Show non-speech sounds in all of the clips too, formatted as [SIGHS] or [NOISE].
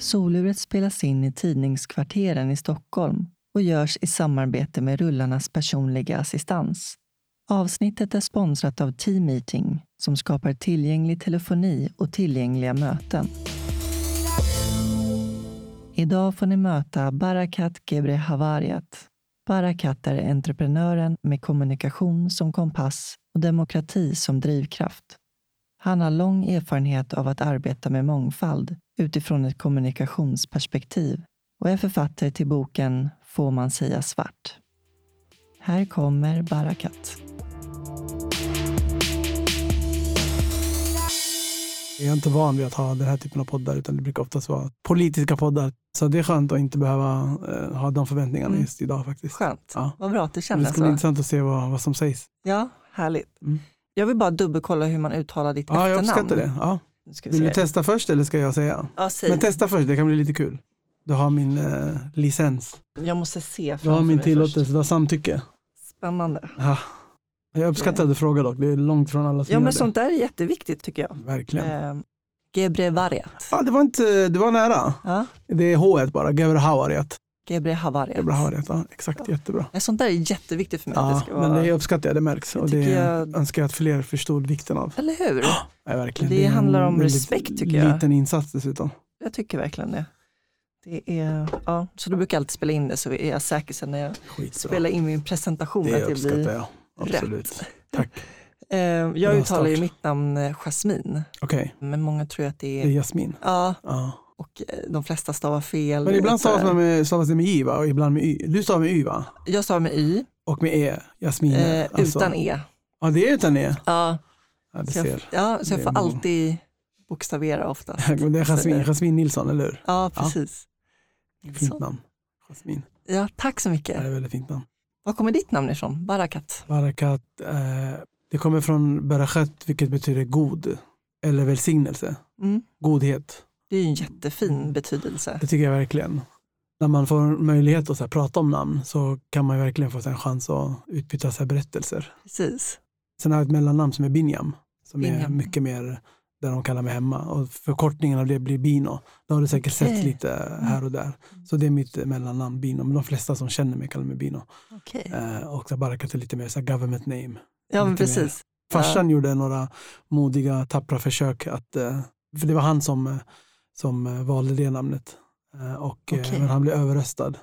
Soluret spelas in i Tidningskvarteren i Stockholm och görs i samarbete med Rullarnas personliga assistans. Avsnittet är sponsrat av T-Meeting som skapar tillgänglig telefoni och tillgängliga möten. Idag får ni möta Barakat Gebre Havariat. Barakat är entreprenören med kommunikation som kompass och demokrati som drivkraft. Han har lång erfarenhet av att arbeta med mångfald utifrån ett kommunikationsperspektiv och är författare till boken Får man säga svart? Här kommer Barakat. Jag är inte van vid att ha den här typen av poddar utan det brukar oftast vara politiska poddar. Så det är skönt att inte behöva uh, ha de förväntningarna mm. just idag faktiskt. Skönt, ja. vad bra att du känner så. Det ska bli intressant att se vad, vad som sägs. Ja, härligt. Mm. Jag vill bara dubbelkolla hur man uttalar ditt ja, efternamn. Ja, jag uppskattar det. Ja. Vill du testa först eller ska jag säga? Ja, säg. Men testa först, det kan bli lite kul. Du har min uh, licens. Jag måste se Du har min tillåtelse, du har samtycke. Spännande. Ja. Jag uppskattar att du frågar dock, det är långt från alla som Ja men sånt där är jätteviktigt tycker jag. Verkligen. Eh, Gebre Variat. Ja, det var inte, det var nära. Ja. Det är H1 bara, Gebre Havariat. Gebre Havariat. Gebre Havariat, ja, exakt, ja. jättebra. Sånt där är jätteviktigt för mig. Ja, det vara... men det uppskattar jag, det märks. och det jag... önskar jag att fler förstod vikten av. Eller hur? Ja, verkligen. Det, det handlar om respekt tycker jag. liten insats dessutom. Jag tycker verkligen det. Det är, ja, så du brukar alltid spela in det så är jag säker sen när jag Skitbra. spelar in min presentation det att det blir jag. Absolut. rätt. Tack. [LAUGHS] jag Bra uttalar ju mitt namn eh, Jasmin. Okay. Men många tror att det är, det är Jasmin. Ja, ja. Och eh, de flesta stavar fel. Men ibland stavas, man med, stavas det med Y va? och ibland med Y. Du stavar med Y va? Jag stavar med Y. Och med E, Jasmin. Eh, alltså. Utan E. Ja, det är utan E? Ja. ja så jag. Ja, så jag får alltid bokstavera oftast. [LAUGHS] Det är Jasmin, Jasmin Nilsson, eller hur? Ja, precis. Ja. Fint namn. Jasmin. Ja, tack så mycket. Ja, det är väldigt fint namn. Var kommer ditt namn ifrån? Barakat? Barakat, eh, det kommer från Barakat, vilket betyder god eller välsignelse. Mm. Godhet. Det är ju en jättefin betydelse. Det tycker jag verkligen. När man får möjlighet att så här, prata om namn så kan man verkligen få en chans att utbyta så här, berättelser. Precis. Sen har jag ett mellannamn som är Binyam, som Binyam. är mycket mer där de kallar mig hemma. Och förkortningen av det blir Bino. Det har du säkert okay. sett lite här och där. Så det är mitt mellannamn Bino. Men de flesta som känner mig kallar mig Bino. Okay. Eh, och Barakat är lite mer så government name. Ja, men precis. Mer. Farsan ja. gjorde några modiga, tappra försök att, eh, för det var han som, som valde det namnet. Eh, och okay. men han blev överröstad.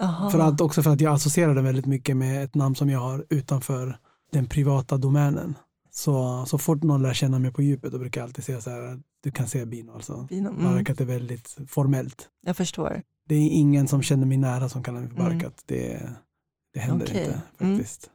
Aha. För att, också för att jag associerade väldigt mycket med ett namn som jag har utanför den privata domänen. Så, så fort någon lär känna mig på djupet då brukar jag alltid säga så här, du kan säga Bino. Alltså. Bino mm. Barakat är väldigt formellt. Jag förstår. Det är ingen som känner mig nära som kallar mig för Barakat. Mm. Det, det händer okay. inte faktiskt. Mm.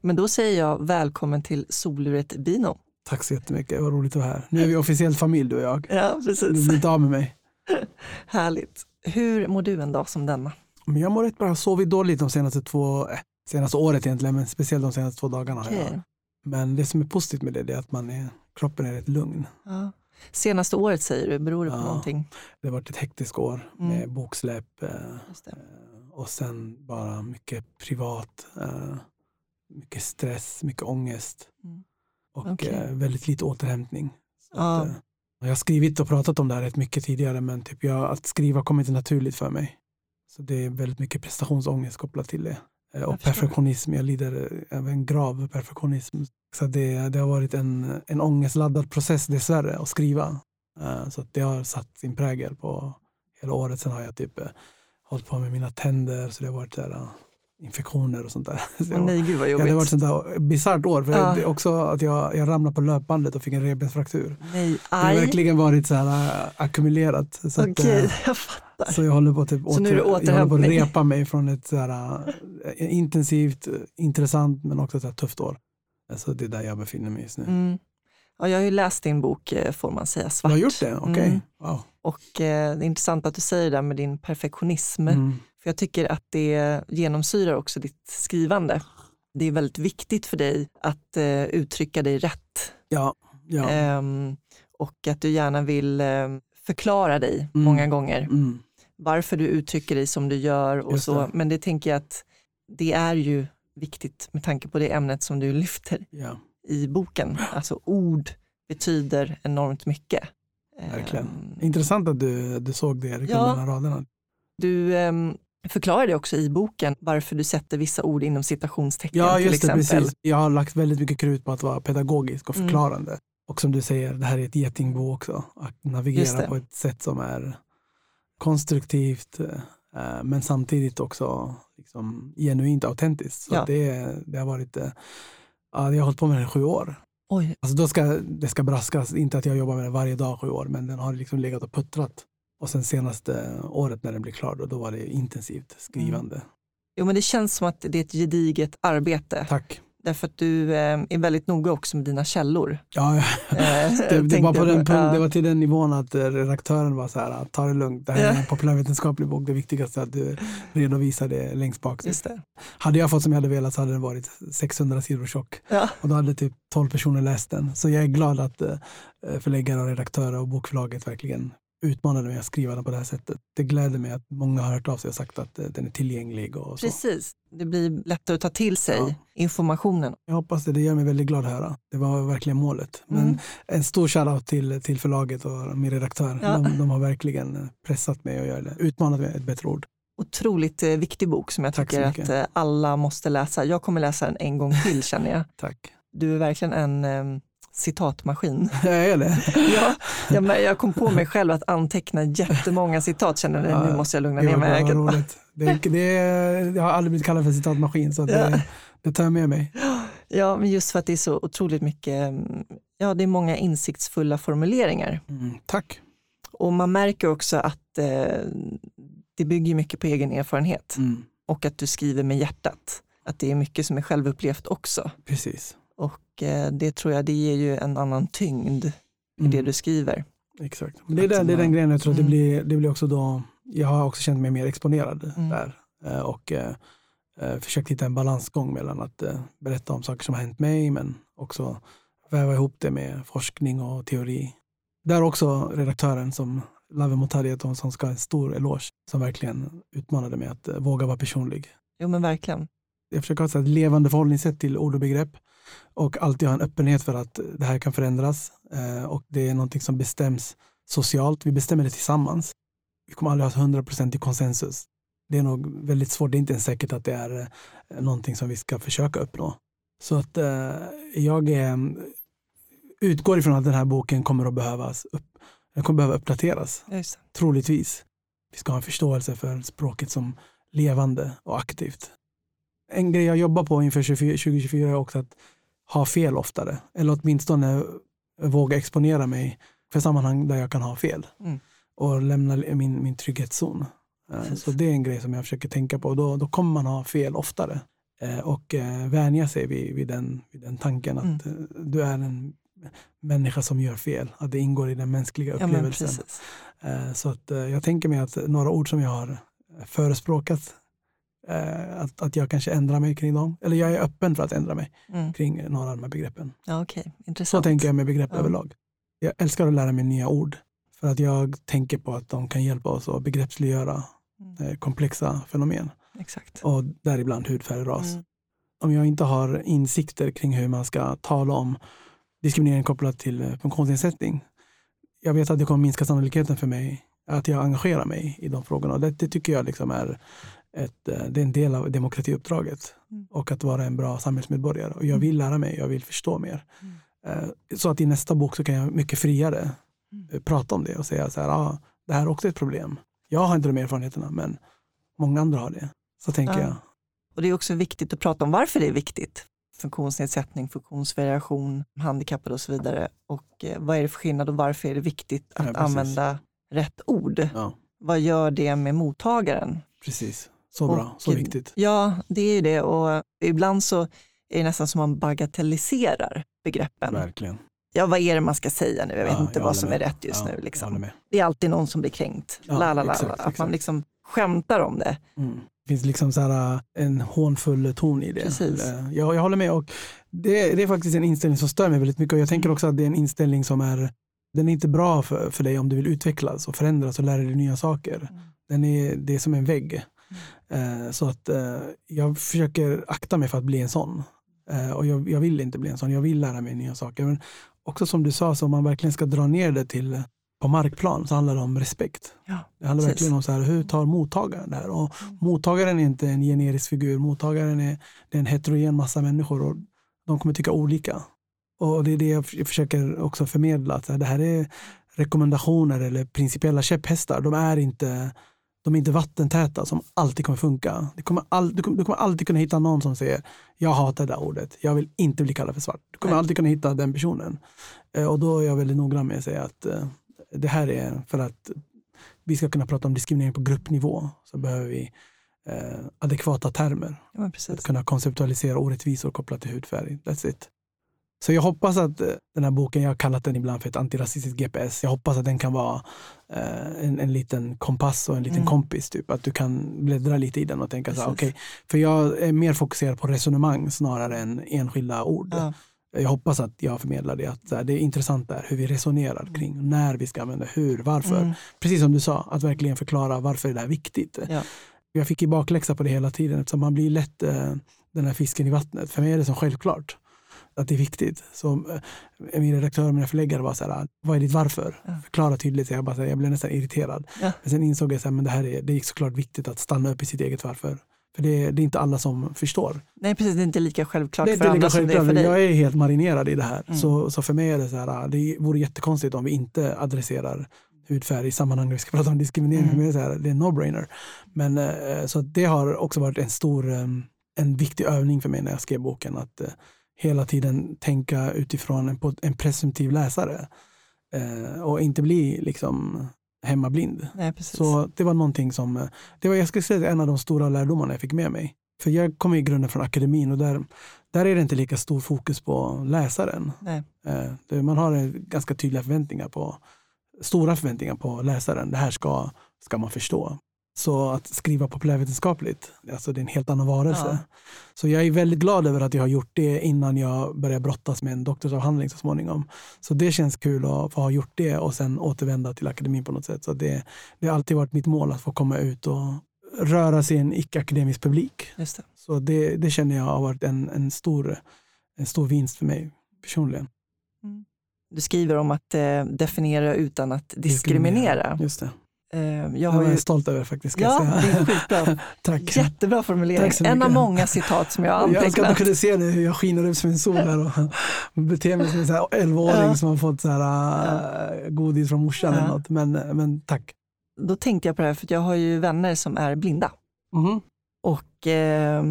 Men då säger jag välkommen till soluret Bino. Tack så jättemycket, vad roligt att vara här. Nu är vi officiellt familj du och jag. Ja, precis. Du blir inte av med mig. [LAUGHS] Härligt. Hur mår du en dag som denna? Men jag mår rätt bra. Jag har sovit dåligt de senaste två, äh, senaste året egentligen, men speciellt de senaste två dagarna. Okay. Men det som är positivt med det, är att man är, kroppen är rätt lugn. Ja. Senaste året säger du, beror det på ja, någonting? Det har varit ett hektiskt år Mm. med boksläpp eh, och sen bara mycket privat, eh, mycket stress, mycket ångest Mm. Och Okej. eh, väldigt lite återhämtning. Så Ja. att, eh, jag har skrivit och pratat om det här rätt mycket tidigare men typ jag, att skriva kommer inte naturligt för mig. Så det är väldigt mycket prestationsångest kopplat till det. Eh, Och perfektionism, jag lider av en grav perfektionism. Så det, det har varit en, en ångestladdad process dessvärre att skriva. Så att det har satt sin prägel på hela året. Sen har jag typ hållit på med mina tänder så det har varit där, eh, infektioner och sånt där. [LAUGHS] Så Åh, nej, gud vad Ja, jobbigt. det har varit sånt där bisarrt år. För Ja. det är också att jag, jag ramlade på löpbandet och fick en revbensfraktur. Nej, Det har aj. verkligen varit så här äh, ackumulerat. Så, att, Okej, äh, [LAUGHS] jag fattar. så jag håller på, typ Så nu är det jag håller på att repa mig från ett så här, äh, intensivt, intressant men också ett så tufft år. Alltså det är där jag befinner mig just nu. Mm. Ja, jag har ju läst din bok eh, får man säga, Svart. Du har gjort det? Okej. Okay. Mm. Wow. Och eh, det är intressant att du säger det där med din perfektionism. Mm. För jag tycker att det genomsyrar också ditt skrivande. Det är väldigt viktigt för dig att eh, uttrycka dig rätt. Ja. ja. Ehm, och att du gärna vill eh, förklara dig mm. många gånger. Mm. Varför du uttrycker dig som du gör och så. Det. Men det tänker jag att det är ju viktigt med tanke på det ämnet som du lyfter ja. i boken. Alltså ord betyder enormt mycket. Verkligen. Um, Intressant att du, du såg det ja, mellan raderna. Du um, förklarar det också i boken varför du sätter vissa ord inom citationstecken ja, just till exempel. Det, precis. Jag har lagt väldigt mycket krut på att vara pedagogisk och mm. förklarande. Mm. Och som du säger, det här är ett getingbo också. Att navigera på ett sätt som är konstruktivt eh, men samtidigt också liksom, genuint autentiskt. Så ja. det, det har varit, eh, ja, jag har hållit på med det i sju år. Oj. Alltså då ska, det ska braskas, inte att jag jobbar med den varje dag sju år, men den har liksom legat och puttrat. Och sen senaste året när den blev klar, då, då var det intensivt skrivande. Mm. Jo men det känns som att det är ett gediget arbete. Tack. Därför att du eh, är väldigt noga också med dina källor. Ja. Eh, [LAUGHS] det, det, var på den punkt, ja. det var till den nivån att eh, redaktören var så här, ta det lugnt, det här är en populärvetenskaplig bok, det viktigaste är att du redovisar det längst bak. Just det. Hade jag fått som jag hade velat så hade den varit 600 sidor tjock ja. och då hade typ 12 personer läst den. Så jag är glad att förläggare och redaktörer och bokförlaget verkligen utmanade mig att skriva den på det här sättet. Det gläder mig att många har hört av sig och sagt att eh, den är tillgänglig. Och så. Precis, det blir lättare att ta till sig ja. informationen. Jag hoppas det, det gör mig väldigt glad att höra. Det var verkligen målet. Men mm. en stor shoutout till, till förlaget och min redaktör. Ja. De, de, har verkligen pressat mig att göra det, utmanat mig, ett bättre ord. Otroligt eh, viktig bok som jag tycker att eh, alla måste läsa. Jag kommer läsa den en gång till känner jag. [LAUGHS] Tack. Du är verkligen en ehm, citatmaskin. Är det? ja, jag, [LAUGHS] jag kom på mig själv att anteckna jättemånga citat, känner jag, nu måste jag lugna ner mig. Det, det, det, jag har aldrig blivit kallad för citatmaskin, så det, ja. det tar jag med mig. Ja, men just för att det är så otroligt mycket, ja det är många insiktsfulla formuleringar. Mm, tack. Och man märker också att eh, det bygger mycket på egen erfarenhet mm. och att du skriver med hjärtat. Att det är mycket som är självupplevt också. Precis. Och eh, det tror jag, det ger ju en annan tyngd i mm. det du skriver. Exakt. Men det, är den, det är den grejen jag tror mm. det, blir, det blir också då, jag har också känt mig mer exponerad mm. där. Eh, och eh, försökt hitta en balansgång mellan att berätta om saker som har hänt mig men också väva ihop det med forskning och teori. Där också redaktören som Lave Motariaton som ska ha en stor eloge som verkligen utmanade mig att våga vara personlig. Jo men verkligen. Jag försöker ha ett levande förhållningssätt till ord och begrepp och alltid ha en öppenhet för att det här kan förändras eh, och det är någonting som bestäms socialt. Vi bestämmer det tillsammans. Vi kommer aldrig ha 100% i konsensus. Det är nog väldigt svårt. Det är inte ens säkert att det är eh, någonting som vi ska försöka uppnå. Så att eh, jag utgår ifrån att den här boken kommer att behövas upp, den kommer behöva uppdateras. Troligtvis. Vi ska ha en förståelse för språket som levande och aktivt en grej jag jobbar på inför 2024 är också att ha fel oftare. Eller åtminstone våga exponera mig för sammanhang där jag kan ha fel. Mm. Och lämna min, min trygghetszon. Eh, så det är en grej som jag försöker tänka på. Då, då kommer man ha fel oftare. Eh, och eh, vänja sig vid, vid, den, vid den tanken att mm. du är en människa som gör fel. Att det ingår i den mänskliga upplevelsen. Ja, så att jag tänker mig att några ord som jag har förespråkat eh, att, att jag kanske ändrar mig kring dem. Eller jag är öppen för att ändra mig mm. kring några av de här begreppen. Ja, okay. Intressant. Så tänker jag med begrepp ja. överlag. Jag älskar att lära mig nya ord för att jag tänker på att de kan hjälpa oss att begreppsliggöra mm. eh, komplexa fenomen. Exakt. Och däribland hudfärg ras. Mm. Om jag inte har insikter kring hur man ska tala om diskriminering kopplat till eh, funktionsnedsättning. Jag vet att det kommer minska sannolikheten för mig att jag engagerar mig i de frågorna. Det, det tycker jag liksom är ett, eh, det är en del av demokratiuppdraget mm. och att vara en bra samhällsmedborgare. Och jag vill lära mig, jag vill förstå mer. Mm. Eh, så att i nästa bok så kan jag mycket friare mm. Eh, prata om det och säga så här, ah, det här är också ett problem. Jag har inte de erfarenheterna men många andra har det. Så tänker ja. jag. Och det är också viktigt att prata om varför det är viktigt. Funktionsnedsättning, funktionsvariation, handikappade och så vidare. Och vad är det för skillnad och varför är det viktigt att ja, använda rätt ord? Ja. Vad gör det med mottagaren? Precis. Så bra, och, så viktigt. Ja, det är ju det och ibland så är det nästan som man bagatelliserar begreppen. Verkligen. ja vad är det man ska säga nu? Jag vet Ja, inte jag vad som håller är med. rätt just Ja, nu. Liksom. med. Det är alltid någon som blir kränkt. Ja, exakt, la. Att man exakt. liksom skämtar om det. Mm. Det finns liksom så här, en hånfull ton i det. Precis. Jag, jag håller med och det, det är faktiskt en inställning som stör mig väldigt mycket och jag tänker också att det är en inställning som är den är inte bra för, för dig om du vill utvecklas och förändras och lära dig nya saker. Den är, det är som en vägg. Eh, så att eh, jag försöker akta mig för att bli en sån. Eh, och jag, jag vill inte bli en sån, jag vill lära mig nya saker. Men också som du sa, så om man verkligen ska dra ner det till på markplan så handlar det om respekt. Ja, Det handlar precis. verkligen om så här, hur tar mottagaren det här? Och mottagaren är inte en generisk figur, mottagaren är, det är en heterogen massa människor och de kommer tycka olika. Och det är det jag försöker också förmedla, att det här är rekommendationer eller principiella käpphästar. De är inte, de är inte vattentäta som alltid kommer funka. Det kommer all, du, kommer, du kommer alltid kunna hitta någon som säger jag hatar det där ordet, jag vill inte bli kallad för svart. Du kommer Nej. alltid kunna hitta den personen. Eh, och då är jag väldigt noggrann med att säga att eh, det här är för att vi ska kunna prata om diskriminering på gruppnivå så behöver vi eh, adekvata termer. Ja, Att kunna konceptualisera orättvisor kopplat till hudfärg. That's it. Så jag hoppas att eh, den här boken, jag har kallat den ibland för ett antirasistiskt GPS, jag hoppas att den kan vara eh, en, en liten kompass och en liten Mm. kompis. Typ. Att du kan bläddra lite i den och tänka så här, Precis. okej, för jag är mer fokuserad på resonemang snarare än enskilda ord. Ja, Jag hoppas att jag förmedlar det, att så här, det är intressant där hur vi resonerar kring när vi ska använda, hur, varför. mm, Precis som du sa, att verkligen förklara varför det där är viktigt. Ja. Jag fick ju bakläxa på det hela tiden eftersom man blir lätt eh, den här fisken i vattnet. För mig är det som självklart att det är viktigt. Så eh, min redaktör och mina förläggare var så här, vad är ditt varför? Ja. Förklara tydligt. Så jag, bara, så här, jag blev nästan irriterad. Ja. Men sen insåg jag att det här är, det är såklart viktigt att stanna upp i sitt eget varför. För det, det är inte alla som förstår. Nej, precis. Det är inte lika självklart Det är för inte andra lika som det är för dig. Jag är helt marinerad i det här. Mm. Så, så för mig är det så här, det vore jättekonstigt om vi inte adresserar hudfärg i sammanhang när vi ska prata om diskriminering. Mm. För mig är det, här, det är en no-brainer. Men eh, så det har också varit en stor, eh, en viktig övning för mig när jag skrev boken. Att hela tiden tänka utifrån en, en presumtiv läsare. Eh, och inte bli liksom hemmablind. Nej. Så det var någonting som, eh, det var jag skulle säga en av de stora lärdomarna jag fick med mig. För jag kommer i grunden från akademin och där, där är det inte lika stor fokus på läsaren. Eh, Man har eh, ganska tydliga förväntningar på, stora förväntningar på läsaren. Det här ska, ska man förstå. Så att skriva populärvetenskapligt, alltså det är en helt annan varelse. Ja. Så jag är väldigt glad över att jag har gjort det innan jag började brottas med en doktorsavhandling så småningom. Så det känns kul att få ha gjort det och sen återvända till akademin på något sätt. Så det, det har alltid varit mitt mål att få komma ut och röra sig i en icke-akademisk publik. Just det. Så det, det känner jag har varit en, en, stor, en stor vinst för mig personligen. Du skriver om att eh, definiera utan att diskriminera. Just det. Eh, jag Jag har är ju... faktiskt stolt över faktiskt. Ja, jag det är. [LAUGHS] Tack. Jättebra formulering. Tack En av många citat som jag har Jag önskar att du antecknat. kunde se nu hur jag skiner upp som en sol här och [LAUGHS] beter mig som en så här 11-åring Ja. som har fått så här, äh, godis från morsan Ja. eller något. Men, men tack. Då tänkte jag på det här, för jag har ju vänner som är blinda. Mhm. Och eh,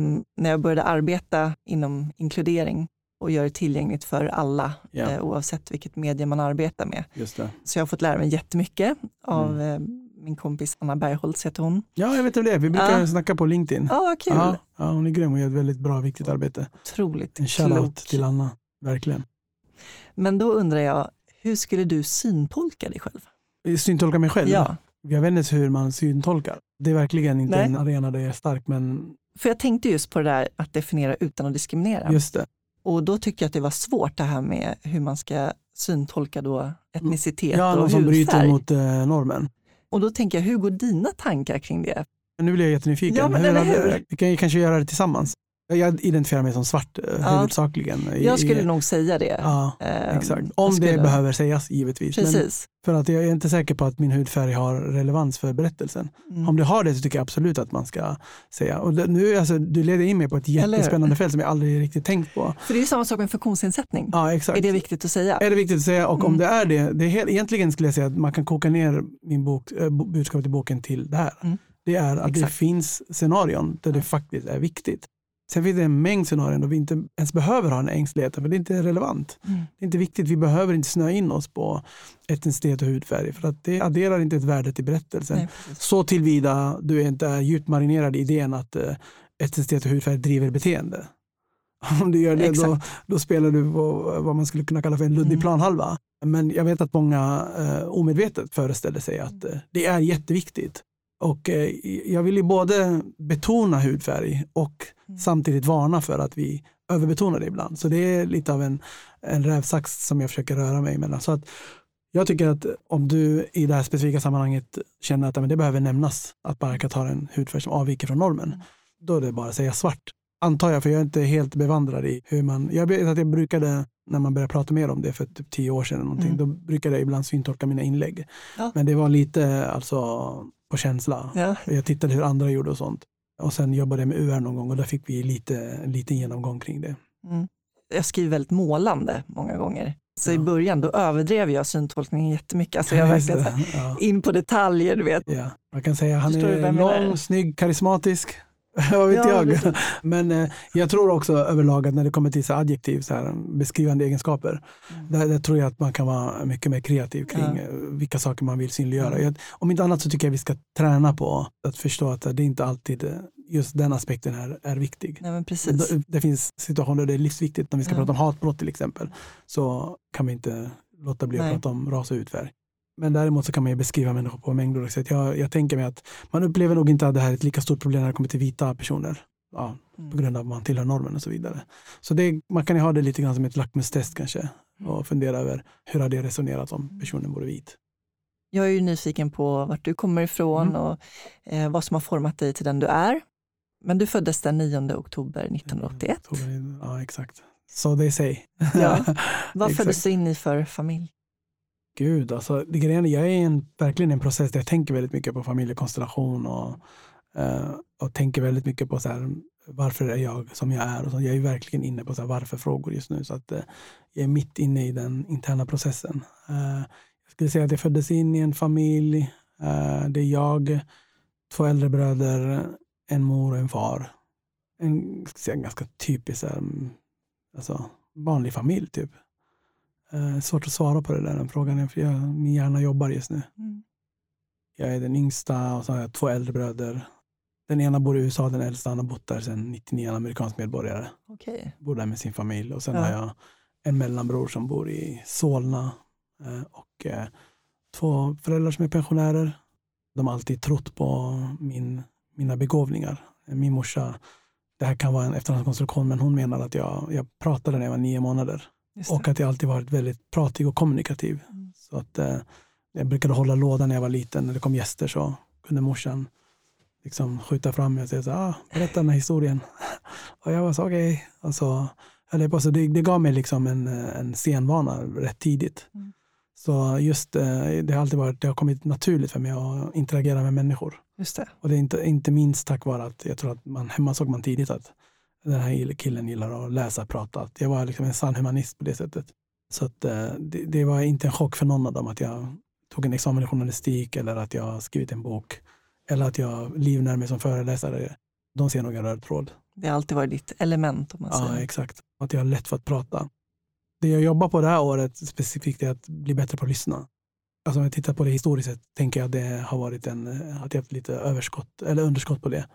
när jag började arbeta inom inkludering och göra det tillgängligt för alla, Ja. eh, oavsett vilket medie man arbetar med. Så jag har fått lära mig jättemycket av Mm. Min kompis Anna Bergholtz, heter hon. Ja, jag vet vem det. Vi brukar Ja. snacka på LinkedIn. Ja, vad kul. Ja, ja, hon är grym och gör ett väldigt bra, viktigt arbete. Otroligt En shoutout till Anna. Verkligen. Men då undrar jag, hur skulle du syntolka dig själv? Syntolka mig själv. Ja, Jag vet inte hur man syntolkar. Det är verkligen inte Nej. en arena där jag är stark, men för jag tänkte just på det där att definiera utan att diskriminera. just det. Och då tyckte jag att det var svårt det här med hur man ska syntolka då etnicitet Ja, och någon som bryter hudfärg. mot eh, normen. Och då tänker jag, hur går dina tankar kring det? Nu blir jag jättenyfiken. Ja, men eller hade- hur? Vi kan ju kanske göra det tillsammans. Jag identifierar mig som svart eh, Ja. huvudsakligen. Jag skulle i, nog säga det. Ja, Ehm, exakt. Om det skulle- behöver sägas givetvis. Men Precis. för att jag är inte säker på att min hudfärg har relevans för berättelsen. Mm. Om det har det så tycker jag absolut att man ska säga. Och det, nu, alltså, du leder in mig på ett jättespännande fält som jag aldrig riktigt tänkt på. För det är ju samma sak med funktionsnedsättning. Ja, exakt. Är det viktigt att säga? är det viktigt att säga och om Mm. det är det, det är helt, egentligen skulle jag säga att man kan koka ner min bok, äh, budskapet i boken till det här. Mm. Det är att det Exakt. finns scenarion där det faktiskt är viktigt. Sen finns det en mängd scenarion där vi inte ens behöver ha en ängslighet, för det är inte relevant. Mm. Det är inte viktigt, vi behöver inte snöa in oss på etnicitet och hudfärg, för att det adderar inte ett värde till berättelsen. Nej. Så tillvida du inte är djupt marinerad i idén att eh, etnicitet och hudfärg driver beteende. [LAUGHS] Om du gör det då, då spelar du på vad man skulle kunna kalla för en luddig Mm. planhalva. Men jag vet att många eh, omedvetet föreställer sig att eh, det är jätteviktigt. Och eh, jag vill ju både betona hudfärg och Mm. samtidigt varna för att vi överbetonar det ibland. Så det är lite av en, en rävsax som jag försöker röra mig mellan. Så att jag tycker att om du i det här specifika sammanhanget känner att men det behöver nämnas, att Barkat har en hudfärg som avviker från normen, Mm. då är det bara att säga svart. Antar jag, för jag är inte helt bevandrad i hur man... Jag vet att jag brukade, när man började prata mer om det för typ tio år sedan, eller någonting, Mm. då brukade jag ibland syntolka mina inlägg. Ja. Men det var lite alltså på känsla. Ja. Jag tittade hur andra gjorde och sånt. Och sen jobbade jag med UR någon gång och där fick vi lite, en liten genomgång kring det. Mm. Jag skriver väldigt målande många gånger. Så i Ja. början då överdrev jag syntolkningen jättemycket. Alltså [LAUGHS] jag verkligen ja. in på detaljer, du vet. Ja, man kan säga han Förstår är lång, snygg, karismatisk. [LAUGHS] Vad vet Ja, jag. [LAUGHS] Men eh, jag tror också överlag att när det kommer till så adjektiv, så här, beskrivande egenskaper, Mm. där, där tror jag att man kan vara mycket mer kreativ kring Ja. eh, vilka saker man vill synliggöra. Mm. Jag, om inte annat så tycker jag vi ska träna på att förstå att det inte alltid eh, just den aspekten är, är viktig. Nej men precis. Det, det finns situationer där det är livsviktigt, när vi ska Ja. prata om hatbrott till exempel, så kan vi inte låta bli att Nej. prata om ras och hudfärg. Men däremot så kan man ju beskriva människor på mängder av sätt. Jag, jag tänker mig att man upplever nog inte att det här är ett lika stort problem när det kommer till vita personer. Ja, på Mm. grund av att man tillhör normen och så vidare. Så det, man kan ju ha det lite grann som ett lackmustest kanske och fundera över hur hade jag resonerat om personen vore vit. Jag är ju nyfiken på vart du kommer ifrån Mm. och eh, vad som har format dig till den du är. Men du föddes den 9 oktober 1981. Ja, exakt. So they say. Ja. [LAUGHS] Vad föddes du in i för familj? Gud, alltså, det grejen jag är en, verkligen i en process där jag tänker väldigt mycket på familjekonstellation och, eh, och tänker väldigt mycket på så här, varför är jag som jag är. Och så. Jag är verkligen inne på så här, varför-frågor just nu. Så att, eh, jag är mitt inne i den interna processen. Eh, jag skulle säga att jag föddes in i en familj. Eh, det är jag, två äldre bröder, en mor och en far. En, ska säga, ganska typisk här, mm, alltså, vanlig familj typ. Eh, svårt att svara på det där den frågan, för jag, min hjärna jobbar just nu. Mm. Jag är den yngsta och så har jag två äldre bröder. Den ena bor i USA, den äldsta han har bott där sedan 99, han är amerikansk medborgare. Okej. Bor där med sin familj. Och sen Ja. har jag en mellanbror som bor i Solna. eh, Och eh, två föräldrar som är pensionärer. De har alltid trott på min, mina begåvningar. Min morsa, det här kan vara en efterhandskonstruktion, men hon menar att jag, jag pratade när jag var nio månader. Och att jag alltid varit väldigt pratig och kommunikativ. Mm. Så att eh, jag brukade hålla lådan när jag var liten. När det kom gäster så kunde morsan liksom skjuta fram mig och säga så ah, berätta den här historien. [LAUGHS] och jag var så okej. Och så höll jag på. Så det, det gav mig liksom en, eh, en scenvana rätt tidigt. Mm. Så just eh, det har alltid varit, det har kommit naturligt för mig att interagera med människor. Just det. Och det är inte, inte minst tack vare att jag tror att man, hemma såg man tidigt att den här killen gillar att läsa och prata. Jag var liksom en sann humanist på det sättet. Så att, eh, det, det var inte en chock för någon av dem att jag tog en examen i journalistik eller att jag skrivit en bok. Eller att jag livnär mig som föreläsare. De ser nog en röd tråd. Det har alltid varit ditt element om man Ja, säger. exakt. Att jag har lätt för att prata. Det jag jobbar på det här året specifikt är att bli bättre på att lyssna. Alltså om jag tittar på det historiskt sett tänker jag att det har varit en, att jag haft lite överskott, eller underskott på det.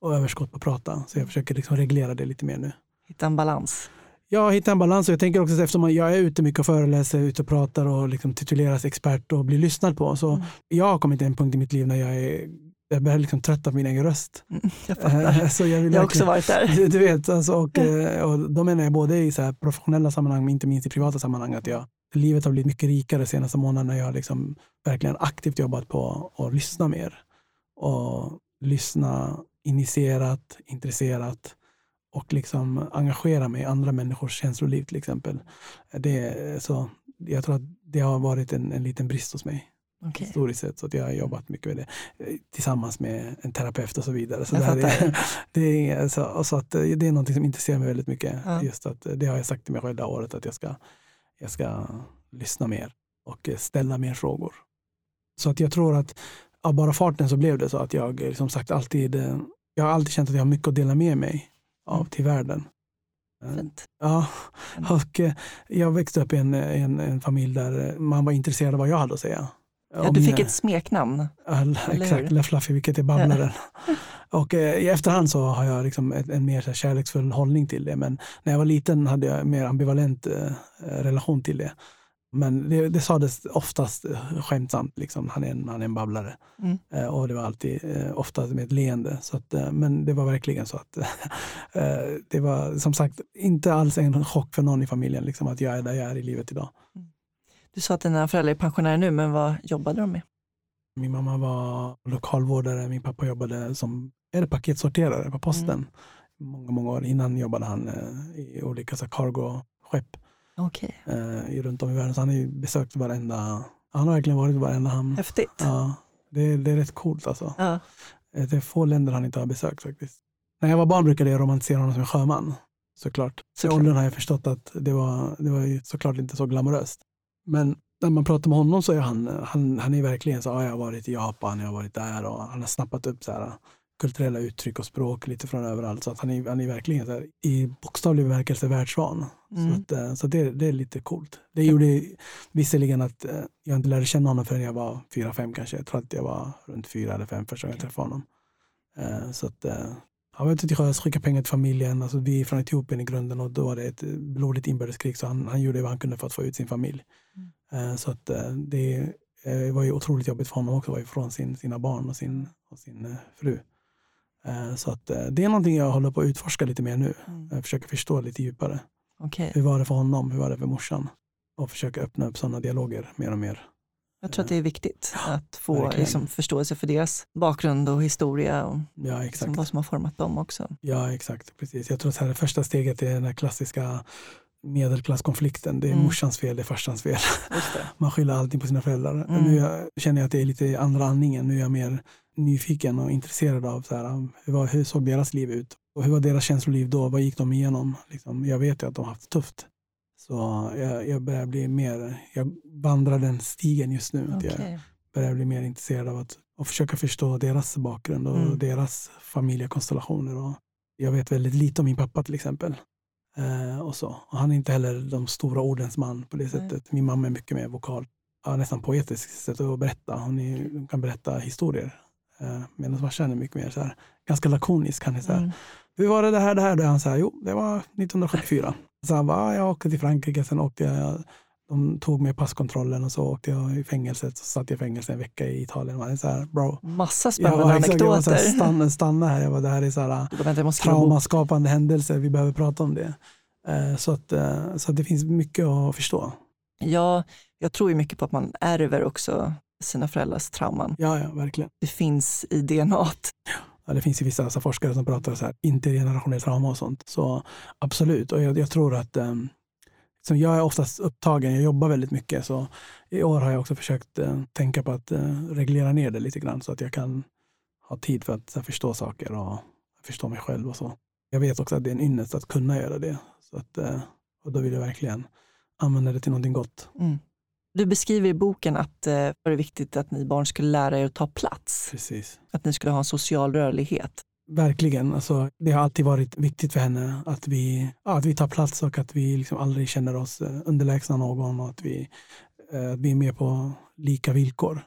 Och överskott på prata. Så jag försöker liksom reglera det lite mer nu. Hitta en balans. Jag hittar en balans och jag tänker också att eftersom jag är ute mycket och föreläser, ute och pratar och liksom tituleras expert och blir lyssnad på. Så Mm. jag har kommit till en punkt i mitt liv när jag är jag börjar liksom trötta på min egen röst. Mm, Jag fattar. så jag, vill Jag har också varit där. [LAUGHS] du vet, alltså, och, eh, och då menar jag både i så professionella sammanhang men inte minst i privata sammanhang att jag, livet har blivit mycket rikare senaste månaderna när jag har liksom verkligen aktivt jobbat på att lyssna mer. Och lyssna initierat, intresserat och liksom engagera mig i andra människors känsloliv till exempel. Det, så, jag tror att det har varit en, en liten brist hos mig Okej. historiskt sett. Så att jag har jobbat mycket med det tillsammans med en terapeut och så vidare. Så, fattar. är, [LAUGHS] det, är, så, så att det är något som intresserar mig väldigt mycket. Ja. Just att, det har jag sagt till mig själv det här året att jag ska, jag ska lyssna mer och ställa mer frågor. Så att jag tror att av bara farten så blev det så att jag eh, som sagt alltid, eh, jag har alltid känt att jag har mycket att dela med mig av Mm. till världen. Eh, Fint. Ja, Mm. och eh, jag växte upp i en, en, en familj där eh, man var intresserad av vad jag hade att säga. Ja, du fick ett smeknamn. exakt, Le Fluffy, vilket är babblaren. [LAUGHS] och eh, i efterhand så har jag liksom ett, en mer kärleksfull hållning till det. Men när jag var liten hade jag en mer ambivalent eh, relation till det. Men det, det sades oftast eh, skämtsamt, liksom. han, är en, han är en babblare. Mm. Eh, och det var alltid eh, ofta med ett leende. Så att, eh, men det var verkligen så att [LAUGHS] eh, det var som sagt inte alls en chock för någon i familjen liksom, att jag är där jag är i livet idag. Mm. Du sa att dina föräldrar är pensionärer nu, men vad jobbade de med? Min mamma var lokalvårdare, min pappa jobbade som är paketsorterare på posten. Mm. Många, många år innan jobbade han eh, i olika cargo-skepp okay. eh, runt om i världen. Så han har ju besökt varenda, han har verkligen varit i varenda hamn. Häftigt. Ja, det, det är rätt coolt alltså. Ja. Eh, det är få länder han inte har besökt faktiskt. När jag var barn brukade jag romantisera honom som en sjöman. Såklart. Så I åldern har jag förstått att det var, det var ju såklart inte så glamoröst. Men när man pratar med honom så är han, han, han är verkligen så, ah, jag har varit i Japan, jag har varit där och han har snappat upp så här, kulturella uttryck och språk lite från överallt. Så att han, är, han är verkligen här, i bokstavlig bemärkelse världsvan. Mm. Så, att, eh, så det, det är lite coolt. Det gjorde visserligen att eh, jag inte lärde känna honom förrän jag var fyra, fem kanske. Jag tror att jag var runt fyra eller fem första gången jag träffade honom. Eh, så att, han var ute till sjöss, skickade pengar till familjen. Alltså, vi är från Etiopien i grunden och då var det ett blodigt inbördeskrig så han, han gjorde vad han kunde för att få ut sin familj. Mm. Så att det var ju otroligt jobbigt för honom också att vara ifrån sin, sina barn och sin, och sin fru. Eh, så att eh, det är någonting jag håller på att utforska lite mer nu. Mm. Jag försöker förstå lite djupare. Okay. Hur var det för honom? Hur var det för morsan? Och försöka öppna upp sådana dialoger mer och mer. Jag tror att det är viktigt ja, att få liksom, förståelse för deras bakgrund och historia och ja, liksom, vad som har format dem också. Ja, exakt. Precis. Jag tror att det, här, första steget är den här klassiska medelklasskonflikten. Det är mm. morsans fel, det är farsans fel. [LAUGHS] Man skyller allting på sina föräldrar. Mm. Nu jag, känner jag att det är lite andra andningen. Nu är jag mer nyfiken och intresserad av så här, hur, hur såg deras liv ut? Och hur var deras känsloliv då? Vad gick de igenom? Liksom, jag vet ju att de har haft det tufft. Så jag, jag börjar bli mer, jag vandrar den stigen just nu. Okay. Jag börjar bli mer intresserad av att och försöka förstå deras bakgrund och mm. deras familjekonstellationer. Och jag vet väldigt lite om min pappa till exempel. Eh, och så. Och han är inte heller de stora ordens man på det sättet. Min mamma är mycket mer vokal. Ja, nästan poetisk sätt att berätta. Hon är, kan berätta historier. Medan farsan är mycket mer så här, ganska lakonisk. Han är så här, mm. Hur var det det här, det här? Då han så här, jo, det var 1974. Så han bara, jag åkte till Frankrike, sen åkte jag de tog mig passkontrollen och så åkte jag i fängelset. Så satt jag i fängelse en vecka i Italien. Man är så här, bro. Massa spännande jag var, anekdoter. Jag var så här, stanna, stanna här. Jag var, det här är så här, traumaskapande händelser. Vi behöver prata om det. Eh, så, att, eh, så att det finns mycket att förstå. Ja, jag tror ju mycket på att man ärver också sina föräldrars trauman. Ja, ja, verkligen. Det finns i DNA. Ja, det finns ju vissa alltså, forskare som pratar så här, intergenerationell trauma och sånt. Så absolut, och jag, jag tror att um, som jag är oftast upptagen, jag jobbar väldigt mycket. Så i år har jag också försökt uh, tänka på att uh, reglera ner det lite grann så att jag kan ha tid för att uh, förstå saker och förstå mig själv och så. Jag vet också att det är en ynnest att kunna göra det. Så att, och då vill jag verkligen använda det till någonting gott. Mm. Du beskriver i boken att eh, det var viktigt att ni barn skulle lära er att ta plats. Precis. Att ni skulle ha en social rörlighet. Verkligen. Alltså, det har alltid varit viktigt för henne att vi, ja, att vi tar plats och att vi liksom aldrig känner oss eh, underlägsna någon och att vi, eh, att vi är med på lika villkor.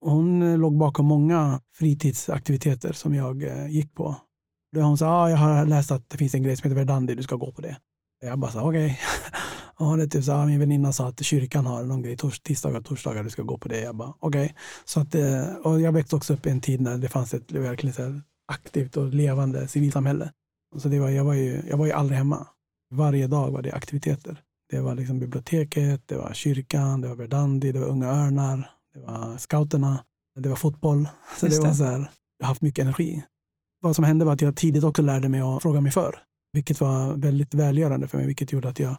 Hon låg bakom många fritidsaktiviteter som jag gick på. Då hon sa, ah, jag har läst att det finns en grej som heter Verdandi, du ska gå på det. Jag bara, okej. Okay. [LAUGHS] Ja, det typ så här, min väninna sa att kyrkan har någon grej tors, tisdagar och torsdagar, du ska gå på det. Jag bara okej. Okay. Så att, eh, och jag växte också upp i en tid när det fanns ett verkligen så aktivt och levande civilsamhälle. Så det var, jag, var ju, jag var ju aldrig hemma. Varje dag var det aktiviteter. Det var liksom biblioteket, det var kyrkan, det var Verdandi, det var Unga Örnar, det var scouterna, det var fotboll. Så det var så här, jag har haft mycket energi. Vad som hände var att jag tidigt också lärde mig att fråga mig för, vilket var väldigt välgörande för mig, vilket gjorde att jag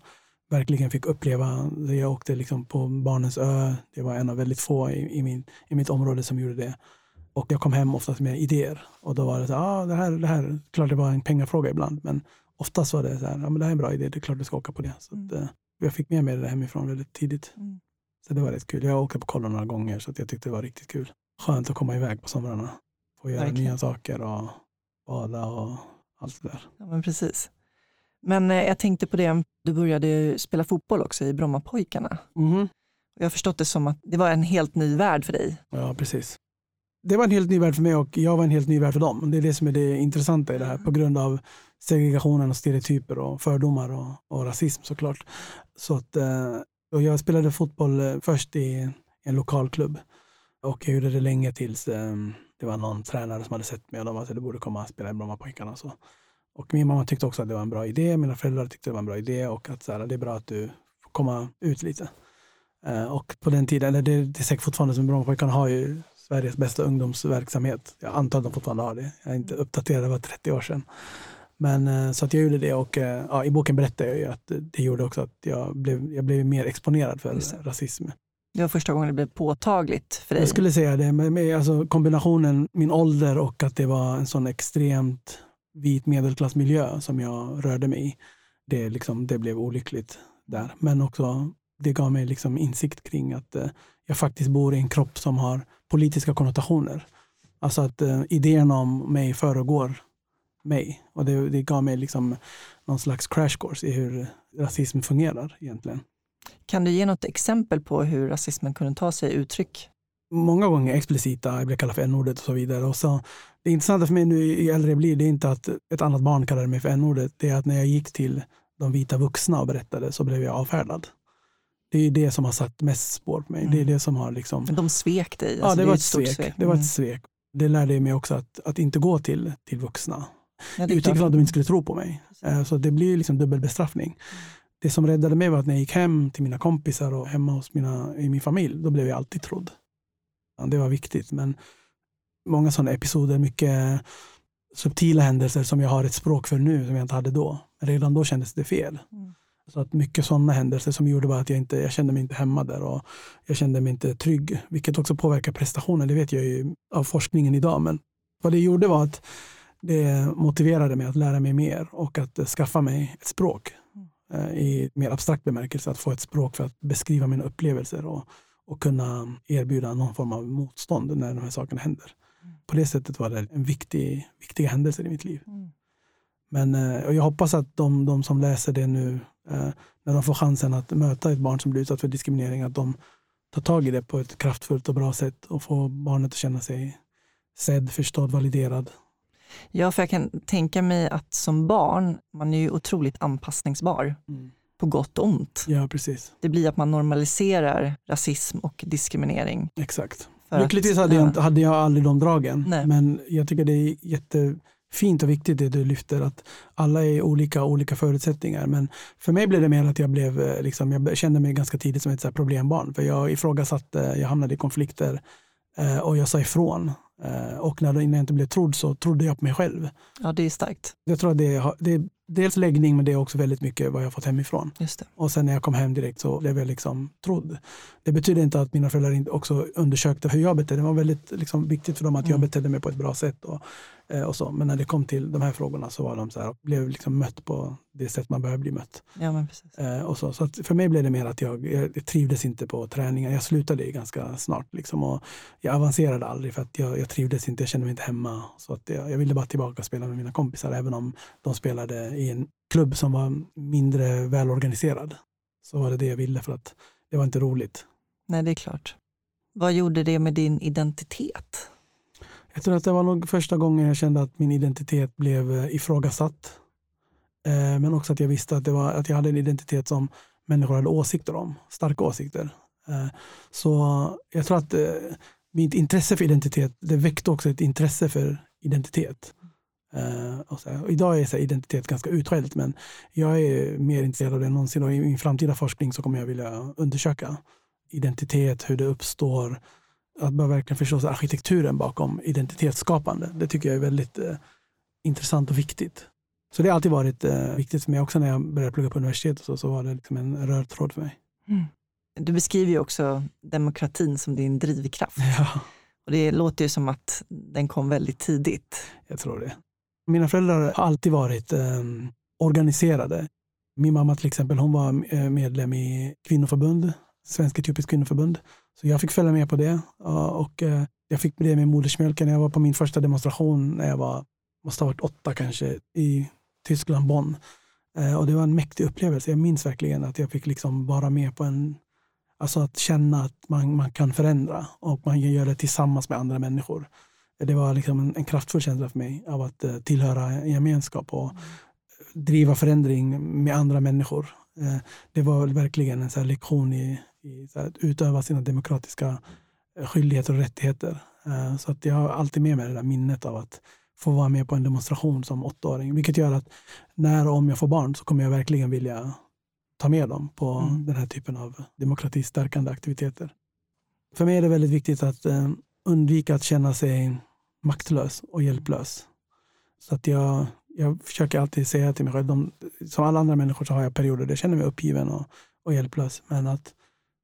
verkligen fick uppleva. Jag åkte liksom på Barnens ö. Det var en av väldigt få i, i, min, i mitt område som gjorde det. Och jag kom hem oftast med idéer. Och då var det så ah, det här, det här, klart det var en pengafråga ibland, men oftast var det så här, ja, men det här är en bra idé, det är klart du ska åka på det. Så att, mm. Eh, jag fick med mig det hemifrån väldigt tidigt. Mm. Så det var rätt kul. Jag åkte på kollo några gånger så jag tyckte det var riktigt kul. Skönt att komma iväg på somrarna. Få göra Verkligen. nya saker och bada och allt det där. Ja, men precis. Men eh, jag tänkte på det, du började spela fotboll också i Brommapojkarna. Mm. Jag har förstått det som att det var en helt ny värld för dig. Ja, precis. Det var en helt ny värld för mig och jag var en helt ny värld för dem. Det är det som är det intressanta i det här på grund av segregationen och stereotyper och fördomar och, och rasism såklart. Så att, eh, och jag spelade fotboll eh, först i en lokal klubb och jag gjorde det länge tills det var någon tränare som hade sett mig och de sa att du borde komma och spela i Brommapojkarna. Så. Och min mamma tyckte också att det var en bra idé, mina föräldrar tyckte det var en bra idé och att så här, det är bra att du får komma ut lite. Uh, och på den tiden, eller det, det är säkert fortfarande som Brommapojkarna har ju Sveriges bästa ungdomsverksamhet. Jag antar att de fortfarande har det. Jag är inte uppdaterad, det var 30 år sedan. Men uh, så att jag gjorde det och uh, ja, i boken berättar jag ju att det gjorde också att jag blev, jag blev mer exponerad för rasism. Det var första gången det blev påtagligt för dig? Jag skulle säga det. Med, med, alltså, kombinationen min ålder och att det var en sån extremt vit medelklassmiljö som jag rörde mig i. Det, liksom, det blev olyckligt där. Men också det gav mig liksom insikt kring att eh, jag faktiskt bor i en kropp som har politiska konnotationer. Alltså att eh, idén om mig föregår mig. Och det, det gav mig liksom någon slags crash course i hur rasism fungerar egentligen. Kan du ge något exempel på hur rasismen kunde ta sig uttryck? Många gånger explicita, jag blir kallad för n-ordet och så vidare. Och så, det intressanta för mig nu ju äldre jag blir, det är inte att ett annat barn kallade mig för n-ordet. Det är att när jag gick till de vita vuxna och berättade så blev jag avfärdad. Det är det som har satt mest spår på mig. Mm. Det är mm. det som har liksom... De svek dig? Alltså, ja, det, det var ett svek. svek. Det var ett mm. svek. Det lärde mig också att, att inte gå till, till vuxna. Utifrån att de inte skulle tro på mig. Eh, så det blir liksom dubbel bestraffning. Mm det som räddade mig var att när jag gick hem till mina kompisar och hemma hos mina, i min familj, då blev jag alltid trodd. Det var viktigt, men många sådana episoder, mycket subtila händelser som jag har ett språk för nu som jag inte hade då. Redan då kändes det fel. Mm. Så att mycket sådana händelser som gjorde bara att jag inte jag kände mig inte hemma där och jag kände mig inte trygg, vilket också påverkar prestationen. Det vet jag ju av forskningen idag, men vad det gjorde var att det motiverade mig att lära mig mer och att skaffa mig ett språk Eh, i mer abstrakt bemärkelse, att få ett språk för att beskriva mina upplevelser och, och kunna erbjuda någon form av motstånd när de här sakerna händer. Mm. På det sättet var det en viktig, viktiga händelse i mitt liv. Mm. Men eh, och jag hoppas att de, de som läser det nu, eh, när de får chansen att möta ett barn som blir utsatt för diskriminering, att de tar tag i det på ett kraftfullt och bra sätt och får barnet att känna sig sedd, förstådd, validerad Ja, för jag kan tänka mig att som barn, man är ju otroligt anpassningsbar. Mm. På gott och ont. Ja, precis. Det blir att man normaliserar rasism och diskriminering. Exakt. Lyckligtvis hade, jag, hade jag aldrig de dragen. Nej. Men jag tycker det är jättefint och viktigt det du lyfter, att alla är olika, olika förutsättningar. Men för mig blev det mer att jag blev, eh, liksom, jag kände mig ganska tidigt som ett så problembarn. För jag ifrågasatte, jag hamnade i konflikter eh, och jag sa ifrån. Eh, och när jag inte blev trodd så trodde jag på mig själv. Ja, det är starkt. Jag tror att det det dels läggning men det är också väldigt mycket vad jag fått hemifrån. Just det. Och sen när jag kom hem direkt så blev jag liksom trodd. Det betyder inte att mina föräldrar inte också undersökte hur jag betedde mig. Det var väldigt liksom, viktigt för dem att jag mm. betedde mig på ett bra sätt. Och, och så. Men när det kom till de här frågorna så var de så här, blev liksom mött på det sätt man behöver bli mött. Ja, men precis. Eh, och så så för mig blev det mer att jag, jag trivdes inte på träningen. Jag slutade ganska snart. Liksom, och jag avancerade aldrig för att jag, jag trivdes inte, jag kände mig inte hemma. Så att jag, jag ville bara tillbaka och spela med mina kompisar även om de spelade i en klubb som var mindre välorganiserad. Så var det det jag ville för att det var inte roligt. Nej, det är klart. Vad gjorde det med din identitet? Jag tror att det var nog första gången jag kände att min identitet blev eh, ifrågasatt. Eh, men också att jag visste att, det var, att jag hade en identitet som människor hade åsikter om, starka åsikter. Eh, så jag tror att mitt intresse för identitet, det väckte också ett intresse för identitet. Och så, och idag är så identitet ganska utskällt, men jag är mer intresserad av det än någonsin och i min framtida forskning så kommer jag vilja undersöka identitet, hur det uppstår, att man verkligen förstå arkitekturen bakom identitetsskapande. Det tycker jag är väldigt eh, intressant och viktigt. Så det har alltid varit eh, viktigt för mig. Också när jag började plugga på universitetet så, så var det liksom en röd tråd för mig. Mm. Du beskriver ju också demokratin som din drivkraft. [LAUGHS] Ja. Och det låter ju som att den kom väldigt tidigt. Jag tror det. Mina föräldrar har alltid varit eh, organiserade. Min mamma till exempel, hon var eh, medlem i kvinnoförbund, Svenska Etiopiskt kvinnoförbund. Så jag fick följa med på det. Och eh, jag fick det med modersmjölken. Jag var på min första demonstration när jag var, måste ha varit åtta kanske, i Tyskland, Bonn. Eh, och det var en mäktig upplevelse. Jag minns verkligen att jag fick liksom vara med på en Alltså att känna att man, man kan förändra och man kan göra det tillsammans med andra människor. Det var liksom en, en kraftfull känsla för mig av att uh, tillhöra en gemenskap och mm. driva förändring med andra människor. Uh, det var verkligen en så lektion i, i att utöva sina demokratiska skyldigheter och rättigheter. Uh, så att jag har alltid med mig det där minnet av att få vara med på en demonstration som åttaåring. Vilket gör att när och om jag får barn så kommer jag verkligen vilja ta med dem på mm. den här typen av demokratistärkande aktiviteter. För mig är det väldigt viktigt att eh, undvika att känna sig maktlös och hjälplös. Så att jag, jag försöker alltid säga till mig själv, de, som alla andra människor så har jag perioder där jag känner mig uppgiven och, och hjälplös. Men att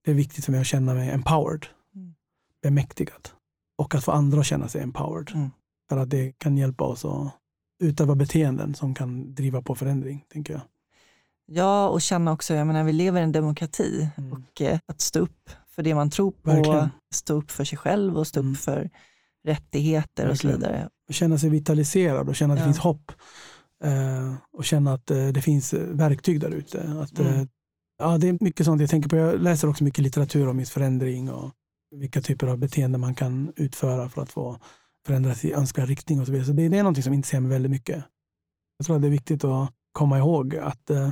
det är viktigt för mig att känna mig empowered, mm. bemäktigad. Och att få andra att känna sig empowered. Mm. För att det kan hjälpa oss att utöva beteenden som kan driva på förändring, tänker jag. Ja, och känna också, jag menar vi lever i en demokrati mm. och eh, att stå upp för det man tror på, Verkligen. stå upp för sig själv och stå upp mm. för rättigheter Verkligen. och så vidare. Känna sig vitaliserad och känna att ja. det finns hopp. Eh, och känna att eh, det finns verktyg där ute. mm. eh, ja, det är mycket sånt jag tänker på. Jag läser också mycket litteratur om förändring och vilka typer av beteenden man kan utföra för att få förändras i önskvärd riktning och så vidare. Så det, det är något som intresserar mig väldigt mycket. Jag tror att det är viktigt att komma ihåg att eh,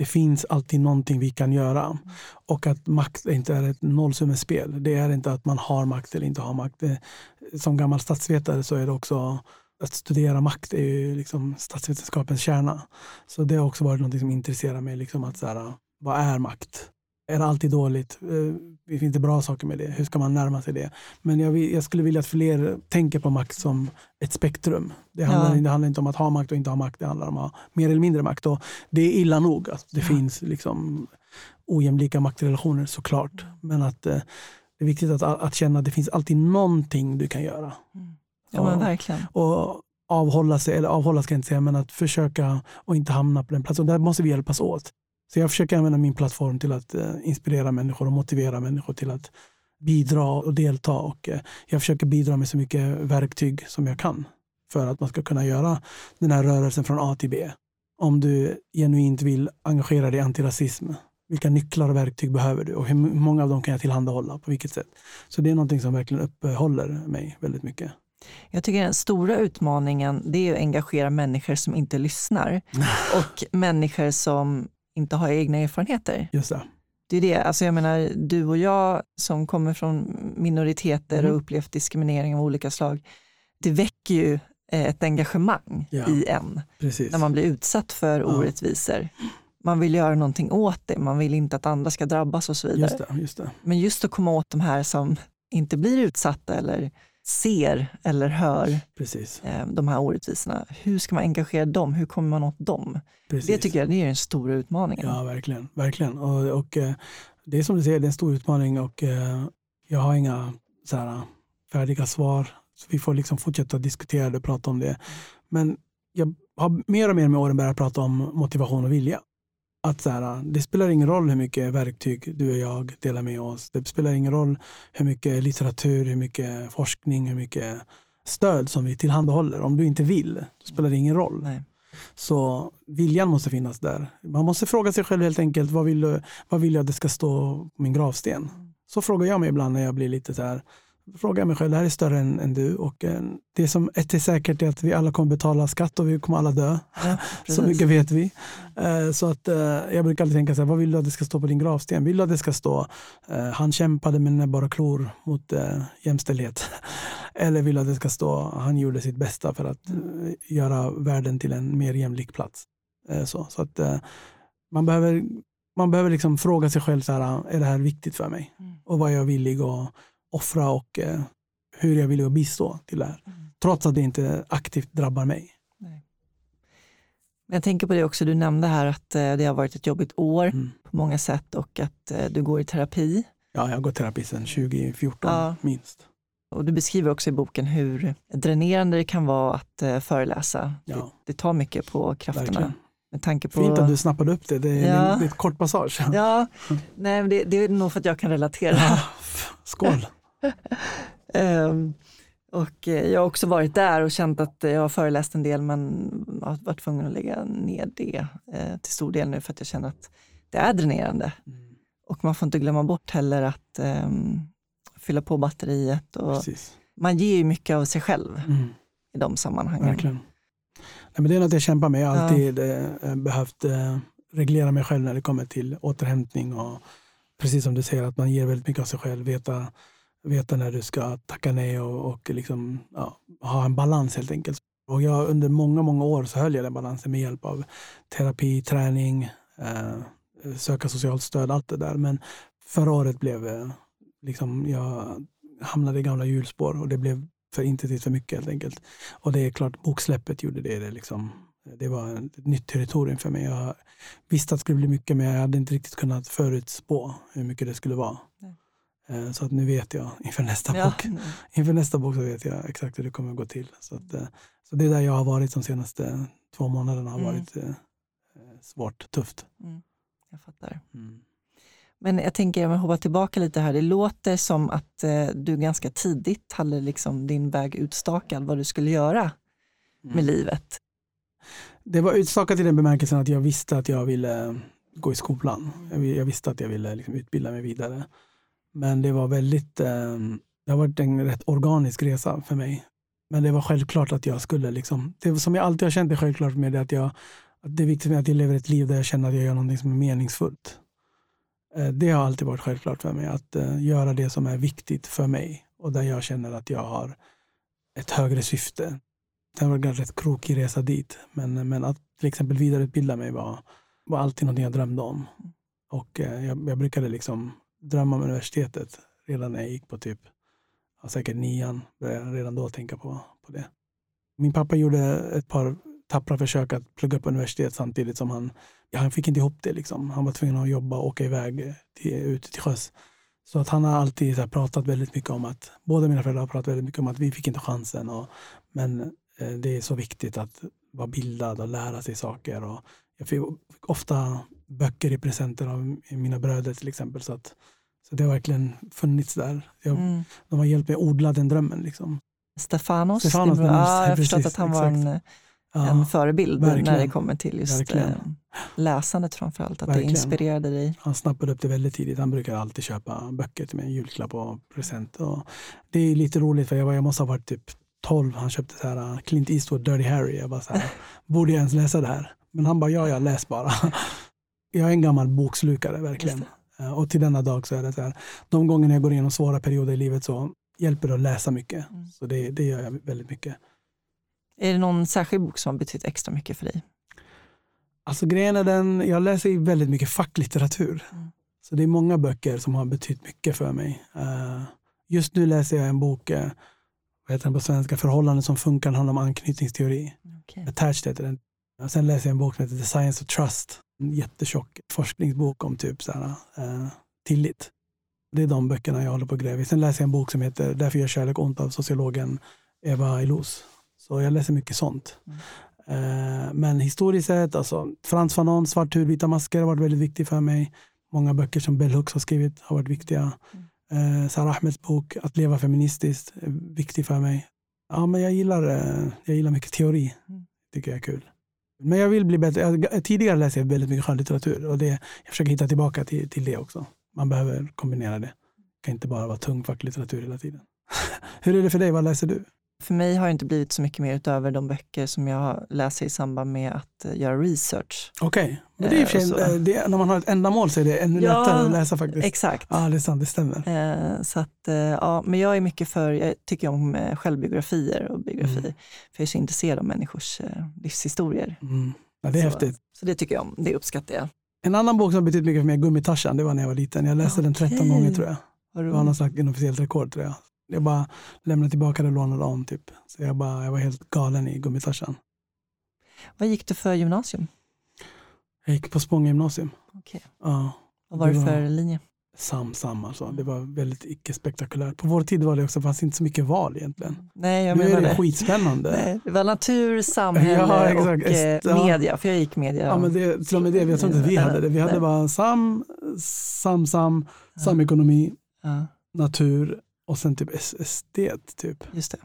det finns alltid någonting vi kan göra. Mm. Och att makt inte är ett nollsummespel. Det är inte att man har makt eller inte har makt. Det, som gammal statsvetare så är det också att studera makt är ju liksom statsvetenskapens kärna. Så det har också varit något som intresserar mig. Liksom att så här, vad är makt? Är det alltid dåligt? Det eh, finns det bra saker med det? Hur ska man närma sig det? Men jag, vill, jag skulle vilja att fler tänker på makt som ett spektrum. Det handlar, ja. det handlar, inte om att ha makt och inte ha makt. Det handlar om att ha mer eller mindre makt. Och det är illa nog att det ja. finns liksom ojämlika maktrelationer såklart. Men att eh, det är viktigt att, att känna att det finns alltid någonting du kan göra. Mm. Ja, men verkligen. Och avhålla sig, eller avhålla ska jag inte säga, men att försöka och inte hamna på den platsen. där måste vi hjälpas åt. Så jag försöker använda min plattform till att eh, inspirera människor och motivera människor till att bidra och delta. Och, eh, jag försöker bidra med så mycket verktyg som jag kan för att man ska kunna göra den här rörelsen från A till B. Om du genuint vill engagera dig i antirasism, vilka nycklar och verktyg behöver du och hur många av dem kan jag tillhandahålla? På vilket sätt? Så det är någonting som verkligen uppehåller mig väldigt mycket. Jag tycker den stora utmaningen det är att engagera människor som inte lyssnar [LAUGHS] och människor som inte har egna erfarenheter. Just det. Det är det, alltså jag menar du och jag som kommer från minoriteter mm. och upplevt diskriminering av olika slag, det väcker ju eh, ett engagemang ja. i en Precis. när man blir utsatt för ja. orättvisor. Man vill göra någonting åt det, man vill inte att andra ska drabbas och så vidare. Just det, just det. Men just att komma åt de här som inte blir utsatta eller ser eller hör Precis. Eh, de här orättvisorna. Hur ska man engagera dem? Hur kommer man åt dem? Precis. Det tycker jag det är den stora utmaningen. Ja, verkligen. verkligen. Och, och eh, det är som du säger, det är en stor utmaning och eh, jag har inga så här, färdiga svar. Så vi får liksom fortsätta diskutera det och prata om det. Men jag har mer och mer med åren börjat prata om motivation och vilja att så här, det spelar ingen roll hur mycket verktyg du och jag delar med oss. Det spelar ingen roll hur mycket litteratur, hur mycket forskning, hur mycket stöd som vi tillhandahåller. Om du inte vill, spelar det ingen roll. Nej. Så viljan måste finnas där. Man måste fråga sig själv helt enkelt, vad vill, vad vill jag att det ska stå på min gravsten? Så frågar jag mig ibland när jag blir lite så här, frågar jag mig själv, det här är större än, än du och eh, det som ett är säkert är att vi alla kommer betala skatt och vi kommer alla dö. Ja, [LAUGHS] så mycket vet vi. Eh, så att eh, jag brukar alltid tänka så här, vad vill du att det ska stå på din gravsten? Vill du att det ska stå, han kämpade med och klor mot jämställdhet? [LAUGHS] Eller vill du att det ska stå, han gjorde sitt bästa för att göra världen till en mer jämlik plats? så, så att man behöver man behöver liksom fråga sig själv, så här, är det här viktigt för mig? Mm. Och vad är jag villig att offra och eh, hur jag vill bistå till det här. Mm. Trots att det inte aktivt drabbar mig. Nej. Jag tänker på det också, du nämnde här att eh, det har varit ett jobbigt år mm. på många sätt och att eh, du går i terapi. Ja, jag har gått i terapi sedan 2014 ja. minst. Och du beskriver också i boken hur dränerande det kan vara att uh, föreläsa. Ja. Det, det, tar mycket på krafterna. Verkligen. Med tanke på... Fint att du snappade upp det, det är, ja. en, ett kort passage. Ja, [LAUGHS] Nej, det, det, är nog för att jag kan relatera. Ja. Skål! [LAUGHS] um, och eh, jag har också varit där och känt att jag har föreläst en del men har varit tvungen att lägga ner det eh, till stor del nu för att jag känner att det är dränerande. Mm. Och man får inte glömma bort heller att um, fylla på batteriet. Och Precis. Man ger ju mycket av sig själv Mm. i de sammanhangen. Verkligen. Nej, men det är något jag kämpar med. Jag har alltid eh, behövt eh, reglera mig själv när det kommer till återhämtning. Och precis som du säger, att man ger väldigt mycket av sig själv. Veta, veta när du ska tacka nej och, och liksom, ja, ha en balans helt enkelt. Och jag, under många, många år så höll jag den balansen med hjälp av terapi, träning, eh, söka socialt stöd, allt det där. Men förra året blev eh, liksom, jag hamnade i gamla hjulspår och det blev för intensivt för mycket helt enkelt. Och det är klart, boksläppet gjorde det. Det, liksom, det var ett nytt territorium för mig. Jag visste att det skulle bli mycket men jag hade inte riktigt kunnat förutspå hur mycket det skulle vara. Nej. Så att nu vet jag inför nästa ja. bok. [LAUGHS] Inför nästa bok så vet jag exakt hur det kommer att gå till. Så, att, så det är där jag har varit de senaste två månaderna har mm. varit eh, svårt, tufft. Mm. Jag fattar. Mm. Men jag tänker, om jag hoppar tillbaka lite här, det låter som att eh, du ganska tidigt hade liksom din väg utstakad vad du skulle göra med mm. livet. Det var utstakat i den bemärkelsen att jag visste att jag ville gå i skolan. Jag, jag visste att jag ville liksom utbilda mig vidare. Men det var väldigt, eh, det har varit en rätt organisk resa för mig. Men det var självklart att jag skulle, liksom, det som jag alltid har känt är självklart med det att, jag, att det är viktigt att jag lever ett liv där jag känner att jag gör någonting som är meningsfullt. Eh, det har alltid varit självklart för mig att eh, göra det som är viktigt för mig och där jag känner att jag har ett högre syfte. Det har varit en rätt krokig resa dit, men, men att till exempel vidareutbilda mig var, var alltid någonting jag drömde om. Och eh, jag, jag, brukade liksom drömma om universitetet redan när jag gick på typ ja, säkert nian. Började redan då tänka på, på det. Min pappa gjorde ett par tappra försök att plugga på universitet samtidigt som han, ja, han fick inte ihop det. Liksom. Han var tvungen att jobba och åka iväg till, ut till sjöss. Så att han har alltid så pratat väldigt mycket om att, båda mina föräldrar har pratat väldigt mycket om att vi fick inte chansen. Och, men eh, det är så viktigt att vara bildad och lära sig saker. Och jag fick ofta böcker i presenter av mina bröder till exempel. Så, att, så det har verkligen funnits där. Jag, mm. De har hjälpt mig att odla den drömmen. Liksom. Stefanos, Stefanos ja, jag har förstått att han exakt. var en ja, en förebild verkligen. när det kommer till just verkligen. Eh, läsandet framförallt, att verkligen. det inspirerade dig. Han snappade upp det väldigt tidigt. Han brukar alltid köpa böcker till mig, julklapp och present. Och det är lite roligt för jag, var, jag måste ha varit typ 12. Han köpte så här, uh, Clint Eastwood, Dirty Harry. Jag bara så här, [LAUGHS] borde jag ens läsa det här? Men han bara, ja, jag läs bara. [LAUGHS] jag är en gammal bokslukare verkligen. Uh, och till denna dag så är det så här, de gånger jag går igenom svåra perioder i livet så hjälper det att läsa mycket. Mm. Så det, det gör jag väldigt mycket. Är det någon särskild bok som har betytt extra mycket för dig? Alltså grejen är den, jag läser väldigt mycket facklitteratur. Mm. Så det är många böcker som har betytt mycket för mig. Uh, just nu läser jag en bok, uh, vad heter den på svenska, Förhållanden som funkar, den handlar om anknytningsteori. Okay. Attached heter den. Och sen läser jag en bok som heter The Science of Trust. En jättetjock forskningsbok om typ så här, uh, tillit. Det är de böckerna jag håller på att gräva i. Sen läser jag en bok som heter Därför gör kärlek ont av sociologen Eva Illouz. Så jag läser mycket sånt. Mm. Eh, men historiskt sett, alltså, Frans Fanon, Svart hud, vita masker har varit väldigt viktig för mig. Många böcker som Bell Hooks har skrivit har varit viktiga. Mm. Eh, Sarah Ahmeds bok Att leva feministiskt är viktig för mig. Ja, men jag, gillar, eh, jag gillar mycket teori. Mm. tycker jag är kul. Men jag vill bli bättre. Jag, tidigare läste jag väldigt mycket skönlitteratur och det, jag försöker hitta tillbaka till, till det också. Man behöver kombinera det. Det kan inte bara vara tung facklitteratur hela tiden. [LAUGHS] Hur är det för dig? Vad läser du? För mig har det inte blivit så mycket mer utöver de böcker som jag läser i samband med att uh, göra research. Okej, okay. men det är, uh, det, när man har ett ändamål så är det ännu ja, lättare att läsa faktiskt. Exakt. Ja, det är sant, det stämmer. Så att, ja, men jag är mycket för, jag tycker om självbiografier och biografier, mm. för jag är så intresserad av människors livshistorier. Mm. Ja, det är så, häftigt. Så det tycker jag om, det uppskattar jag. En annan bok som har betytt mycket för mig är Gummitarsan, det var när jag var liten. Jag läste okay. den 13 gånger tror jag. Det var någon slags inofficiellt rekord tror jag. Jag bara lämnade tillbaka det och lånade om. Typ. Så jag, bara, jag var helt galen i gummitarsan. Vad gick du för gymnasium? Jag gick på Spånga gymnasium. Okay. Ja, Vad var det för linje? Sam, sam alltså. Det var väldigt icke-spektakulärt. På vår tid var det också, fanns inte så mycket val egentligen. Nej, jag nu är det, det skitspännande. [LAUGHS] Nej, det var natur, samhälle ja, och eh, media, för jag gick media. Ja, men det, till och med det, jag tror inte vi hade det. Vi hade bara sam, sam, sam, samekonomi, ja. natur och sen typ estet. Typ. Just det.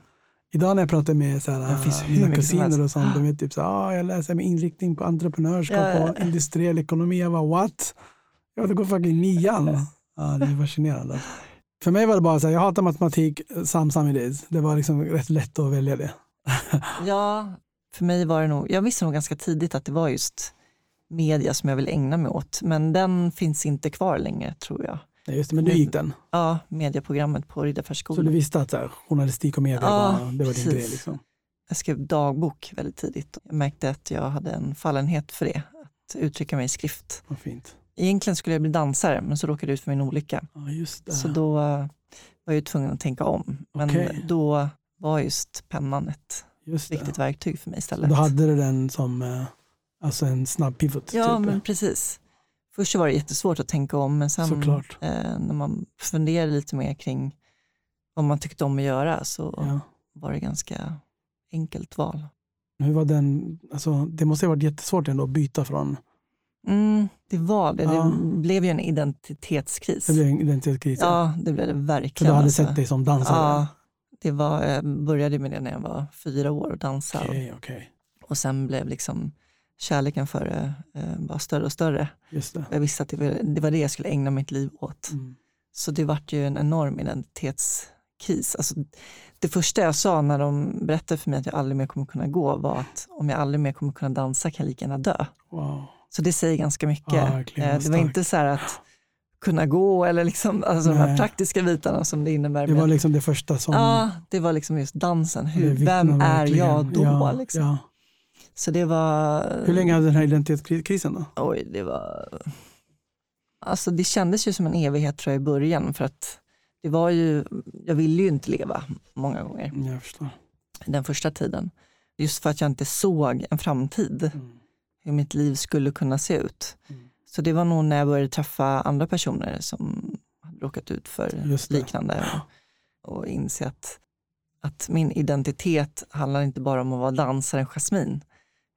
Idag när jag pratar med så här, mina kusiner och sånt, de är typ så ah, jag läser med inriktning på entreprenörskap ja, ja. och industriell ekonomi. Jag bara what? Jag hade gått fucking nian. Ja, det är fascinerande. För mig var det bara så här, jag hatar matematik, sam, sam is. Det var liksom rätt lätt att välja det. [LAUGHS] ja, för mig var det nog, jag visste nog ganska tidigt att det var just media som jag vill ägna mig åt. Men den finns inte kvar längre tror jag. Ja, just det, men du gick den? Ja, medieprogrammet på Riddarfärsskolan. Så du visste att så här, journalistik och media Ja, var, det var din grej? Liksom. Jag skrev dagbok väldigt tidigt. Jag märkte att jag hade en fallenhet för det, att uttrycka mig i skrift. Vad fint. Egentligen skulle jag bli dansare, men så råkade jag ut för min olycka. Ja, just det. Så då var jag ju tvungen att tänka om. Men Okej. då var just pennan ett just det. viktigt verktyg för mig istället. Då hade du den som eh, alltså en snabb pivot? Ja, typ. men precis. Först så var det jättesvårt att tänka om, men sen Såklart. eh, när man funderade lite mer kring vad man tyckte om att göra så Ja. var det ganska enkelt val. Hur var den, alltså, det måste ha varit jättesvårt ändå att byta från, Mm, det var det. Ja. Det blev ju en identitetskris. det blev en identitetskris. Ja, det blev det För verkligen. du hade alltså. sett dig som dansare? Ja, det var, jag började med det när jag var fyra år och dansade. Okej, okej. Och sen blev liksom kärleken för det eh, bara större och större. Jag visste att det var, det var jag skulle ägna mitt liv åt. Mm. Så det vart ju en enorm identitetskris. Alltså, det första jag sa när de berättade för mig att jag aldrig mer kommer kunna gå var att om jag aldrig mer kommer kunna dansa kan jag lika gärna dö. Wow. Så det säger ganska mycket. Eh, Vad det var inte så här att kunna gå eller liksom, alltså de här praktiska bitarna som det innebär. Det var liksom det första som... Ja, det var liksom just dansen. Hur, vem är verkligen. jag då? Ja, liksom. ja. Så det var... Hur länge hade den här identitetskrisen då? Oj, det var... Alltså det kändes ju som en evighet tror jag i början för att det var ju, jag ville ju inte leva många gånger Mm, Jag förstår. den första tiden. Just för att jag inte såg en framtid, Mm. hur mitt liv skulle kunna se ut. Mm. Så det var nog när jag började träffa andra personer som hade råkat ut för liknande och, och inse att, att min identitet handlar inte bara om att vara dansaren Jasmin,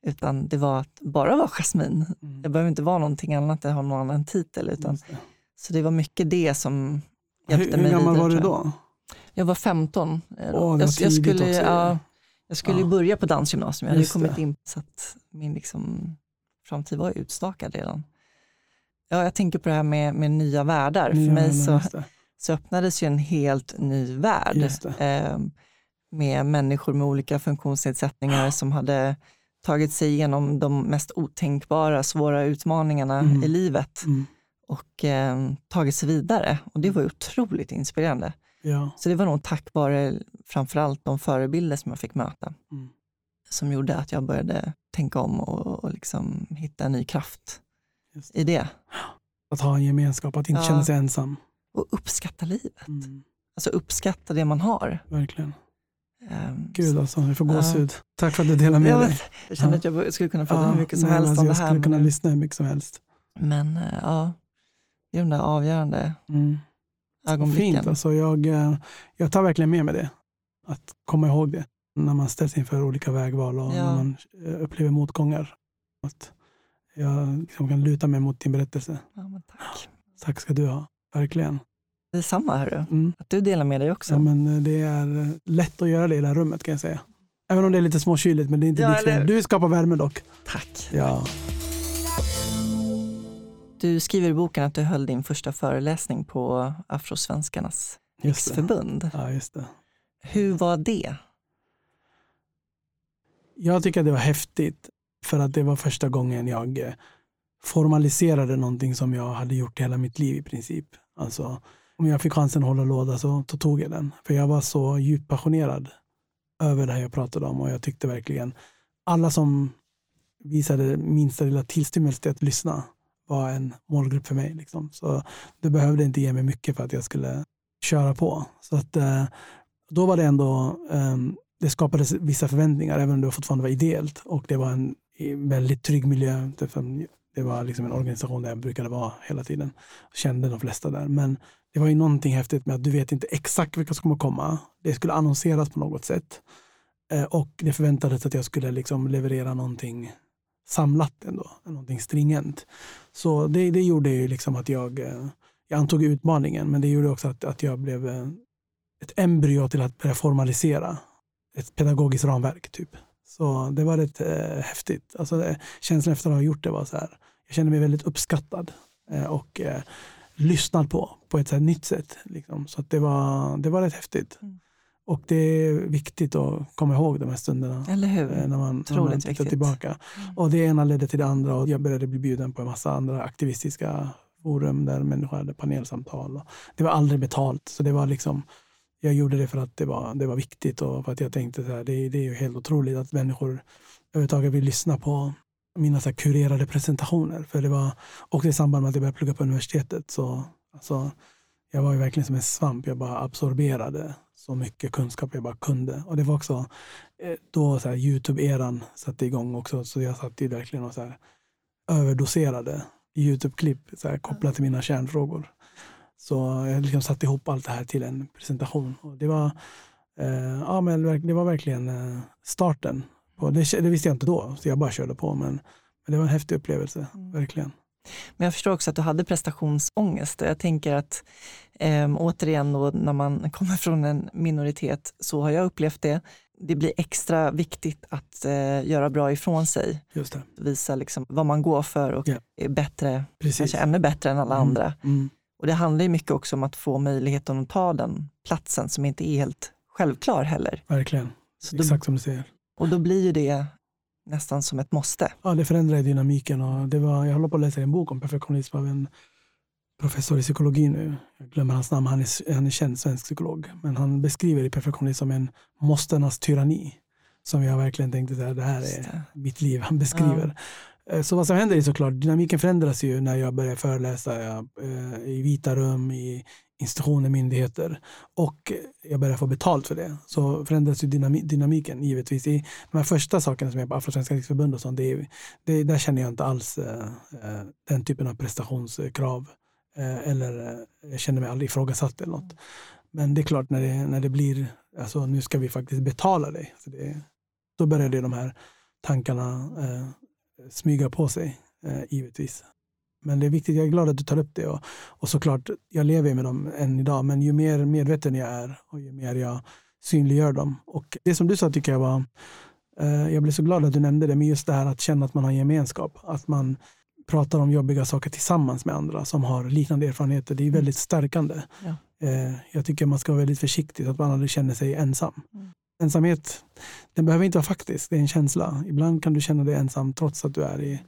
utan det var att bara vara Jasmin. Mm. Jag behöver inte vara någonting annat eller ha någon annan titel. Utan, det. så det var mycket det som hjälpte Hur, mig hur gammal vidare, var du jag. då? Jag var 15. eh, då. Åh, det var jag, jag skulle, ja, jag skulle Ja. börja på dansgymnasium. Jag hade ju Just kommit det. in så att min liksom, framtid var utstakad redan. Ja, jag tänker på det här med, med nya världar. Nya För mig så, så öppnades ju en helt ny värld. Eh, med människor med olika funktionsnedsättningar som hade tagit sig igenom de mest otänkbara, svåra utmaningarna Mm. i livet Mm. och eh, tagit sig vidare. Och det var ju otroligt inspirerande. Ja. Så det var nog tack vare framförallt de förebilder som jag fick möta Mm. som gjorde att jag började tänka om och, och liksom hitta en ny kraft Just i det. Att ha en gemenskap, att inte Ja. känna sig ensam. Och uppskatta livet. Mm. Alltså uppskatta det man har. Verkligen. Ehm, Gud alltså, jag får Ja. gåshud. Tack för att du delade med jag, dig. vet, jag kände att jag skulle kunna prata Ja, hur mycket som helst alltså, om det jag här. skulle kunna Men, lyssna hur mycket som helst. men eh, ja, det är de där avgörande Mm. ögonblicken. Fint alltså. Jag, eh, jag tar verkligen med mig det. Att komma ihåg det. När man ställs inför olika vägval och Ja. när man eh, upplever motgångar. Att jag liksom kan luta mig mot din berättelse. Ja, tack. Tack ska du ha. Verkligen. Detsamma hörru, Mm. att du delar med dig också. Ja, men eh, det är eh, lätt att göra det i det här rummet kan jag säga. Även om det är lite småkyligt, men det är inte Ja, ditt fel. Du skapar värme dock. Tack. Ja. Du skriver i boken att du höll din första föreläsning på Afrosvenskarnas riksförbund. Ja, just det. Hur var det? Jag tycker att det var häftigt för att det var första gången jag eh, formaliserade någonting som jag hade gjort hela mitt liv i princip. Alltså, om jag fick chansen att hålla låda så, så tog jag den. För jag var så djupt passionerad över det här jag pratade om och jag tyckte verkligen alla som visade minsta lilla tillstymmelse till att lyssna var en målgrupp för mig. Liksom. Så det behövde inte ge mig mycket för att jag skulle köra på. Så att, eh, då var det ändå ehm, det skapades vissa förväntningar, även om det fortfarande var ideellt. Och det var en väldigt trygg miljö. Det var- Det var liksom en organisation där jag brukade vara hela tiden. Kände de flesta där. Men det var ju någonting häftigt med att du vet inte exakt vilka som kommer komma. Det skulle annonseras på något sätt. Eh, och det förväntades att jag skulle liksom leverera någonting samlat ändå, någonting stringent. Så det, det gjorde ju liksom att jag, eh, jag antog utmaningen, men det gjorde också att, att jag blev eh, ett embryo till att börja formalisera ett pedagogiskt ramverk. typ. Så det var rätt eh, häftigt. Alltså, det, känslan efter att ha gjort det var så här, jag kände mig väldigt uppskattad eh, och eh, lyssnad på på ett så nytt sätt. Liksom. Så det, var, det var rätt häftigt. Mm. Och det är viktigt att komma ihåg de här stunderna. Eller hur? Eh, när man, när man tittar tillbaka. Mm. Och det ena ledde till det andra och jag började bli bjuden på en massa andra aktivistiska forum där människor hade panelsamtal. det var aldrig betalt. Så det var liksom, jag gjorde det för att det var, det var viktigt och för att jag tänkte att det, det är ju helt otroligt att människor överhuvudtaget vill lyssna på mina så kurerade presentationer. För det var också i samband med att jag började plugga på universitetet. Så alltså, jag var ju verkligen som en svamp. Jag bara absorberade så mycket kunskap jag bara kunde. Och det var också eh, då så Youtube-eran satte igång också. Så jag satt ju verkligen och så här, överdoserade Youtube-klipp kopplat till mina kärnfrågor. Så jag liksom satte ihop allt det här till en presentation. Och det, var, eh, ja, men det var verkligen eh, starten. Och det, det, visste jag inte då, så jag bara körde på. Men, men det var en häftig upplevelse, mm. verkligen. Men jag förstår också att du hade prestationsångest. Jag tänker att eh, återigen då, när man kommer från en minoritet, så har jag upplevt det. Det blir extra viktigt att eh, göra bra ifrån sig. Just det. Visa liksom vad man går för och yeah. är bättre, Precis. kanske ännu bättre än alla mm. andra. Mm. Och det handlar ju mycket också om att få möjligheten att ta den platsen som inte är helt självklar heller. Verkligen, så exakt som du säger. Och då blir ju det nästan som ett måste. Ja, det förändrar dynamiken. Och det var, jag håller på att läsa en bok om perfektionism av en professor i psykologi nu. Jag glömmer hans namn, han är, han är känd svensk psykolog. Men han beskriver i perfektionism som en måstenas tyranni. Som jag verkligen tänkte, att det här är det. mitt liv han beskriver. Ja. Eh, så vad som händer är såklart, dynamiken förändras ju när jag börjar föreläsa jag, eh, i vita rum, i institutioner, myndigheter och jag börjar få betalt för det. Så förändras ju dynamiken givetvis. I de här första sakerna som är på Afrosvenska riksförbund och sånt, det, det, där känner jag inte alls eh, eh, den typen av prestationskrav eh, eller eh, jag känner mig aldrig ifrågasatt eller något. Men det är klart när det, när det blir, alltså nu ska vi faktiskt betala dig. för det, då börjar det de här tankarna eh, smyga på sig, eh, givetvis. Men det är viktigt, jag är glad att du tar upp det. Och, och såklart, jag lever med dem än idag, men ju mer medveten jag är och ju mer jag synliggör dem. Och det som du sa tycker jag var, eh, jag blev så glad att du nämnde det, men just det här att känna att man har gemenskap. Att man pratar om jobbiga saker tillsammans med andra som har liknande erfarenheter. Det är väldigt stärkande. Ja. Eh, jag tycker man ska vara väldigt försiktig så att man aldrig känner sig ensam. Mm. Ensamhet, den behöver inte vara faktisk, det är en känsla. Ibland kan du känna dig ensam trots att du är i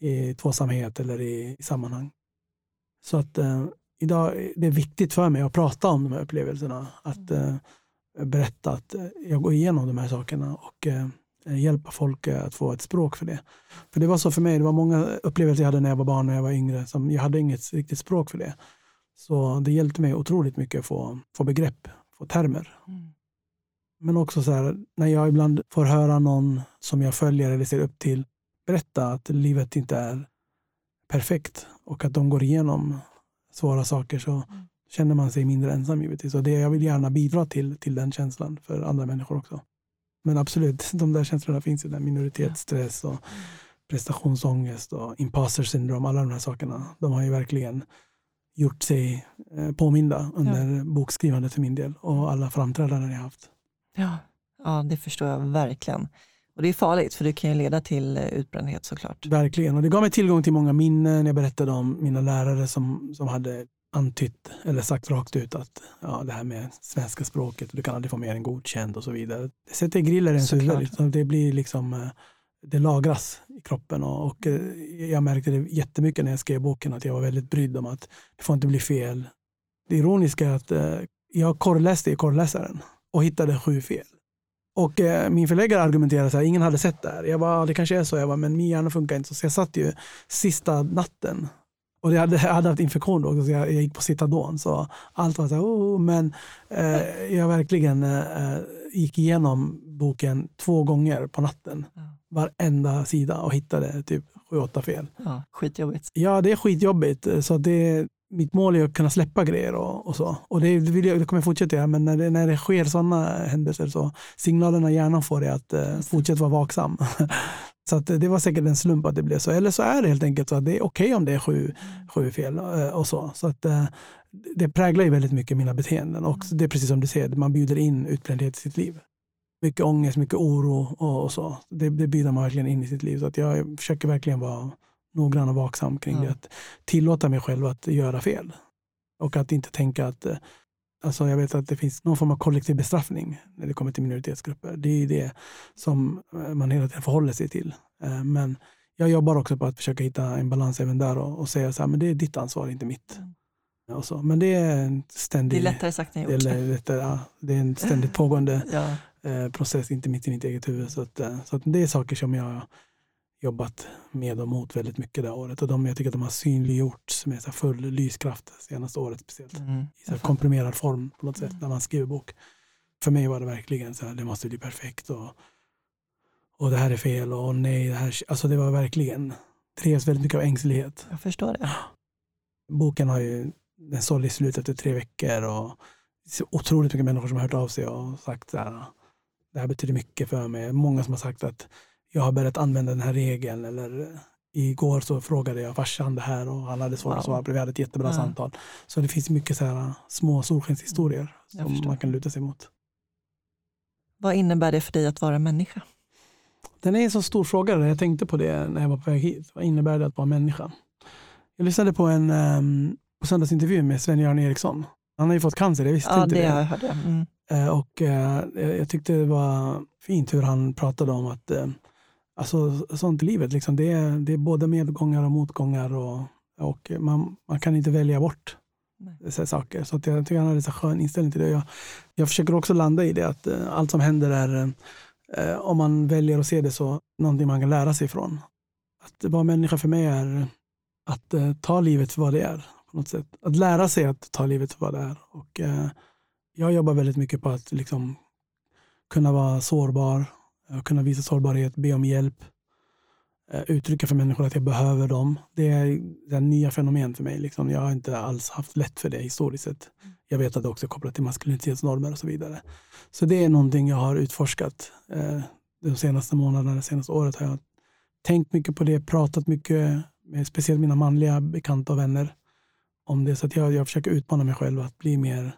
i tvåsamhet eller i, i sammanhang. Så att eh, idag det är viktigt för mig att prata om de här upplevelserna. Att eh, berätta att eh, jag går igenom de här sakerna och eh, hjälpa folk eh, att få ett språk för det. För det var så för mig, det var många upplevelser jag hade när jag var barn och jag var yngre. Som jag hade inget riktigt språk för det. Så det hjälpte mig otroligt mycket att få, få begrepp, få termer. Mm. Men också så här, när jag ibland får höra någon som jag följer eller ser upp till berätta att livet inte är perfekt och att de går igenom svåra saker så mm. känner man sig mindre ensam givetvis. Och det, jag vill gärna bidra till, till den känslan för andra människor också. Men absolut, [LAUGHS] de där känslorna finns ju där. Minoritetsstress och prestationsångest och imposter syndrom. Alla de här sakerna. De har ju verkligen gjort sig eh, påminda under ja. bokskrivandet för min del och alla framträdanden jag haft. Ja, ja, det förstår jag verkligen. Och det är farligt för det kan ju leda till eh, utbrändhet såklart. Verkligen, och det gav mig tillgång till många minnen. Jag berättade om mina lärare som, som hade antytt eller sagt rakt ut att ja, det här med svenska språket, du kan aldrig få mer än godkänd och så vidare. Det sätter griller i ens huvud. Liksom. Det blir liksom, eh, det lagras i kroppen och, och, eh, jag märkte det jättemycket när jag skrev boken att jag var väldigt brydd om att det får inte bli fel. Det ironiska är att jag korrläste i korrläsaren och hittade sju fel. Och eh, min förläggare argumenterade så här, ingen hade sett det här. Jag bara, det kanske är så, jag bara, men min hjärna funkar inte så. Så jag satt ju sista natten och jag hade, jag hade haft infektion då, så jag, jag gick på Citadon. Så allt var så här, oh, men eh, jag verkligen eh, gick igenom boken två gånger på natten. Ja. Varenda sida och hittade typ sju, åtta fel. Ja, skitjobbigt. Ja, det är skitjobbigt. Så det, mitt mål är att kunna släppa grejer och, och så. Och det, vill jag, det kommer jag fortsätta göra, men när det, när det sker sådana händelser så signalerna hjärnan får är att eh, fortsätta vara vaksam. [LAUGHS] så att det var säkert en slump att det blev så. Eller så är det helt enkelt så att det är okej okay om det är sju, sju fel eh, och så. Så att eh, det präglar ju väldigt mycket mina beteenden och det är precis som du säger, man bjuder in utbrändhet i sitt liv. Mycket ångest, mycket oro och, och så. Det, det bjuder man verkligen in i sitt liv. Så att jag försöker verkligen vara noggrann och vaksam kring Ja. det. Att tillåta mig själv att göra fel. Och att inte tänka att eh, Alltså jag vet att det finns någon form av kollektiv bestraffning när det kommer till minoritetsgrupper. Det är ju det som eh, man hela tiden förhåller sig till. Eh, Men jag jobbar också på att försöka hitta en balans även där och, och säga så här, men det är ditt ansvar, inte mitt. Mm. Och så. Men det är en ständig... Det är lättare sagt än det gjort. är, lättare, ja, det är en ständigt pågående [LAUGHS] Ja. process, inte mitt i mitt eget huvud. Så, att, så att det är saker som jag jobbat med och mot väldigt mycket det här året. Och de, jag tycker att de har synliggjorts med så här full lyskraft senaste året speciellt. Mm. I så komprimerad form på något sätt Mm. när man skriver bok. För mig var det verkligen så här, det måste bli perfekt och, och det här är fel och nej, det här, alltså det var verkligen, drevs väldigt mycket av ängslighet. Jag förstår det. Boken har ju, den sålde i slut efter tre veckor och det så otroligt mycket människor som har hört av sig och sagt så här, det här betyder mycket för mig. Många som har sagt att jag har börjat använda den här regeln eller eh, igår så frågade jag farsan det här och han hade svårt att svara på. Vi hade ett jättebra Ja. samtal. Så det finns mycket så här små solskenshistorier Jag som förstår. man kan luta sig mot. Vad innebär det för dig att vara människa? Den är en så stor fråga. Jag tänkte på det när jag var på väg hit. Vad innebär det att vara människa? Jag lyssnade på en um, på söndagsintervju med Sven-Göran Eriksson. Han har ju fått cancer, jag visste Ja, inte det jag hört. det. Mm. Eh, Och eh, jag tyckte det var fint hur han pratade om att eh, alltså, sånt i livet, liksom, det, är, det är både medgångar och motgångar och, och man, man kan inte välja bort dessa saker. Så att jag tycker han hade så skön inställning till det. Jag, jag försöker också landa i det att eh, allt som händer är, eh, om man väljer att se det så, någonting man kan lära sig ifrån. Att vara människa för mig är att eh, ta livet för vad det är. på något sätt. Att lära sig att ta livet för vad det är. Och, eh, jag jobbar väldigt mycket på att liksom, kunna vara sårbar, kunna visa sårbarhet, be om hjälp, eh, uttrycka för människor att jag behöver dem. Det är, det nya fenomen för mig. Liksom. Jag har inte alls haft lätt för det historiskt sett. Jag vet att det också är kopplat till maskulinitetsnormer och så vidare. Så det är någonting jag har utforskat eh, de senaste månaderna, det senaste året har jag tänkt mycket på det, pratat mycket med speciellt mina manliga bekanta och vänner om det. Så att jag, jag försöker utmana mig själv att bli mer,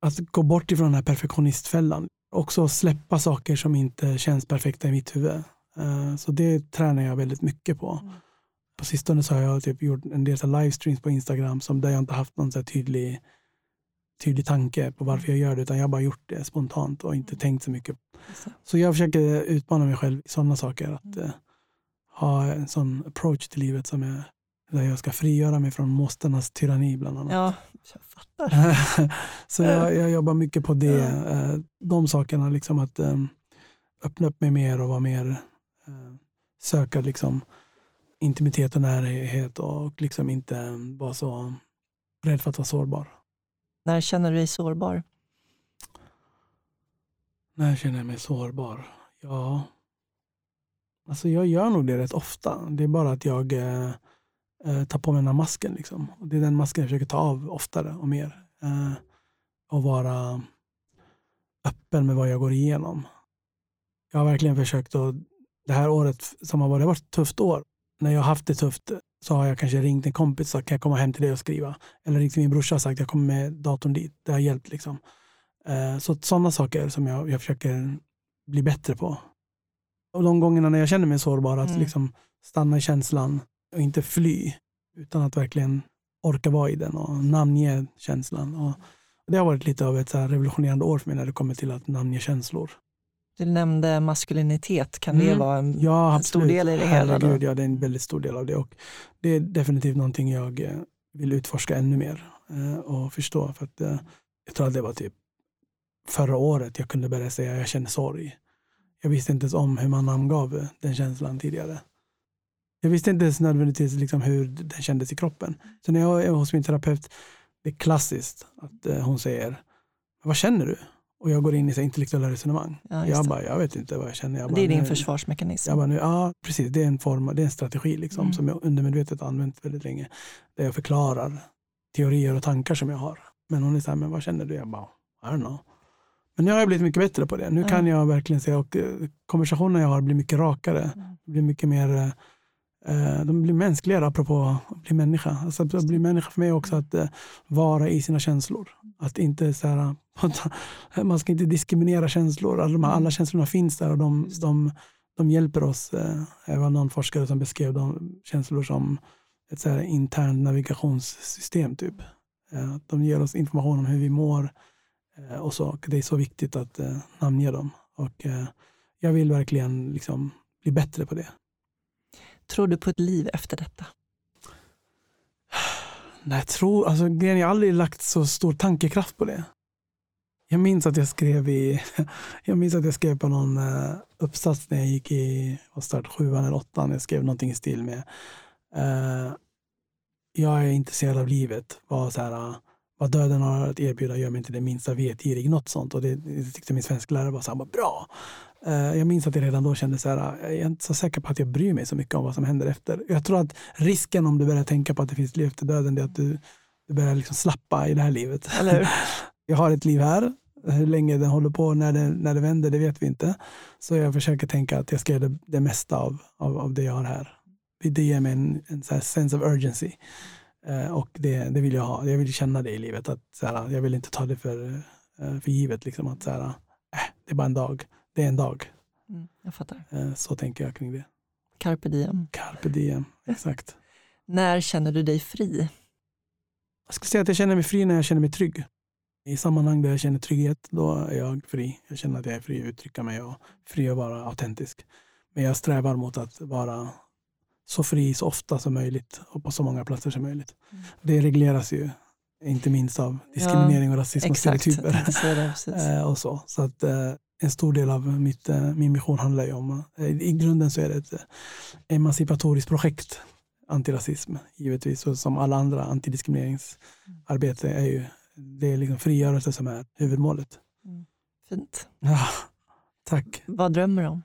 att gå bort ifrån den här perfektionistfällan. Också släppa saker som inte känns perfekta i mitt huvud. Eh, Så det tränar jag väldigt mycket på. Mm. På sistone så har jag typ gjort en del så livestreams på Instagram som där jag inte haft någon så tydlig, tydlig tanke på varför jag gör det utan jag har bara gjort det spontant och inte tänkt så mycket. Så. Så jag försöker utmana mig själv i sådana saker. Att Mm. eh, ha en sån approach till livet som är där jag ska frigöra mig från måstenas tyranni bland annat. Ja, jag fattar. [LAUGHS] så jag, jag jobbar mycket på det. eh, De sakerna, liksom att eh, öppna upp mig mer och vara mer eh, söka liksom intimitet och närhet och liksom inte vara så rädd för att vara sårbar. När känner du dig sårbar? När känner jag mig sårbar? Ja, alltså jag gör nog det rätt ofta. Det är bara att jag eh, tar på mig den här masken. Liksom. Och det är den masken jag försöker ta av oftare och mer. Eh, och vara öppen med vad jag går igenom. Jag har verkligen försökt att, det här året som har varit, har varit ett tufft år. När jag har haft det tufft så har jag kanske ringt en kompis och sagt kan jag komma hem till dig och skriva. Eller ringt till min brorsa och sagt jag kommer med datorn dit. Det har hjälpt. Liksom. Eh, Så sådana saker som jag, jag försöker bli bättre på. Och de gångerna när jag känner mig sårbar, att Mm. liksom stanna i känslan och inte fly. Utan att verkligen orka vara i den och namnge känslan. Och det har varit lite av ett så revolutionerande år för mig när det kommer till att namnge känslor. Du nämnde maskulinitet. Kan det Mm. vara en, Ja, en stor del i det hela? Herregud, ja, det är en väldigt stor del av det. Och det är definitivt någonting jag eh, vill utforska ännu mer eh, och förstå. För att, eh, jag tror att det var typ förra året jag kunde börja säga jag känner sorg. Jag visste inte ens om hur man namngav den känslan tidigare. Jag visste inte ens nödvändigtvis liksom hur den kändes i kroppen. Så när jag är hos min terapeut, det är klassiskt att eh, hon säger, vad känner du? Och jag går in i så intellektuella resonemang. Ja, jag bara, jag vet inte vad jag känner. Jag bara, det är din "Nej." försvarsmekanism. Jag bara, nu, ja, precis. Det är en form, det är en strategi liksom, Mm. som jag undermedvetet använt väldigt länge. Där jag förklarar teorier och tankar som jag har. Men hon är så här, men vad känner du? Jag bara, I don't know. Men nu har jag blivit mycket bättre på det. Nu Ja. kan jag verkligen säga, och eh, konversationerna jag har blir mycket rakare. Mm. Blir mycket mer, eh, de blir mänskligare apropå att bli människa. Alltså att bli människa för mig är också att eh, vara i sina känslor. Att inte så här, [LAUGHS] man ska inte diskriminera känslor. Alla, de här, alla känslorna finns där och de, de, de hjälper oss. Eh, det var någon forskare som beskrev de känslor som ett så här internt navigationssystem. Typ. Eh, de ger oss information om hur vi mår eh, och så. Det är så viktigt att namnge dem. Och jag vill verkligen liksom bli bättre på det. Tror du på ett liv efter detta? Nej, jag tror, alltså, jag har aldrig lagt så stor tankekraft på det. Jag minns att jag skrev i, [LAUGHS] jag minns att jag skrev på någon eh, uppsats när jag gick i start sjuan eller åttan. Jag skrev någonting i stil med uh, jag är intresserad av livet. Vad, så här, eh, vad döden har att erbjuda gör mig inte det minsta vetgirig. Något sånt. Och det, det tyckte min svensklärare var så här, bra. Uh, jag minns att jag redan då kände så här, jag är inte så säker på att jag bryr mig så mycket om vad som händer efter. Jag tror att risken om du börjar tänka på att det finns liv efter döden är att du, du börjar liksom slappa i det här livet. [LAUGHS] Jag har ett liv här. Hur länge det håller på, när det, när det vänder, det vet vi inte. Så jag försöker tänka att jag ska göra det, det mesta av, av, av det jag har här. Det ger mig en, en så sense of urgency. Uh, och det, det vill jag ha. Jag vill känna det i livet. Att, så här, jag vill inte ta det för, uh, för givet. Liksom, att, så här, äh, det är bara en dag. Det är en dag. Mm, jag fattar. Uh, så tänker jag kring det. Carpe diem. Carpe diem, [LAUGHS] exakt. när känner du dig fri? Jag skulle säga att jag känner mig fri när jag känner mig trygg. I sammanhang där jag känner trygghet, då är jag fri. Jag känner att jag är fri att uttrycka mig och fri att vara autentisk. Men jag strävar mot att vara så fri så ofta som möjligt och på så många platser som möjligt. Mm. Det regleras ju inte minst av diskriminering och rasism och stereotyper. [LAUGHS] Eh, och så. så att, eh, en stor del av mitt, eh, min mission handlar ju om, i grunden så är det ett emancipatoriskt projekt, antirasism givetvis, och som alla andra antidiskrimineringsarbete är ju det är liksom frigörelse som är huvudmålet. Mm. Fint. Ja, tack. Vad drömmer du om?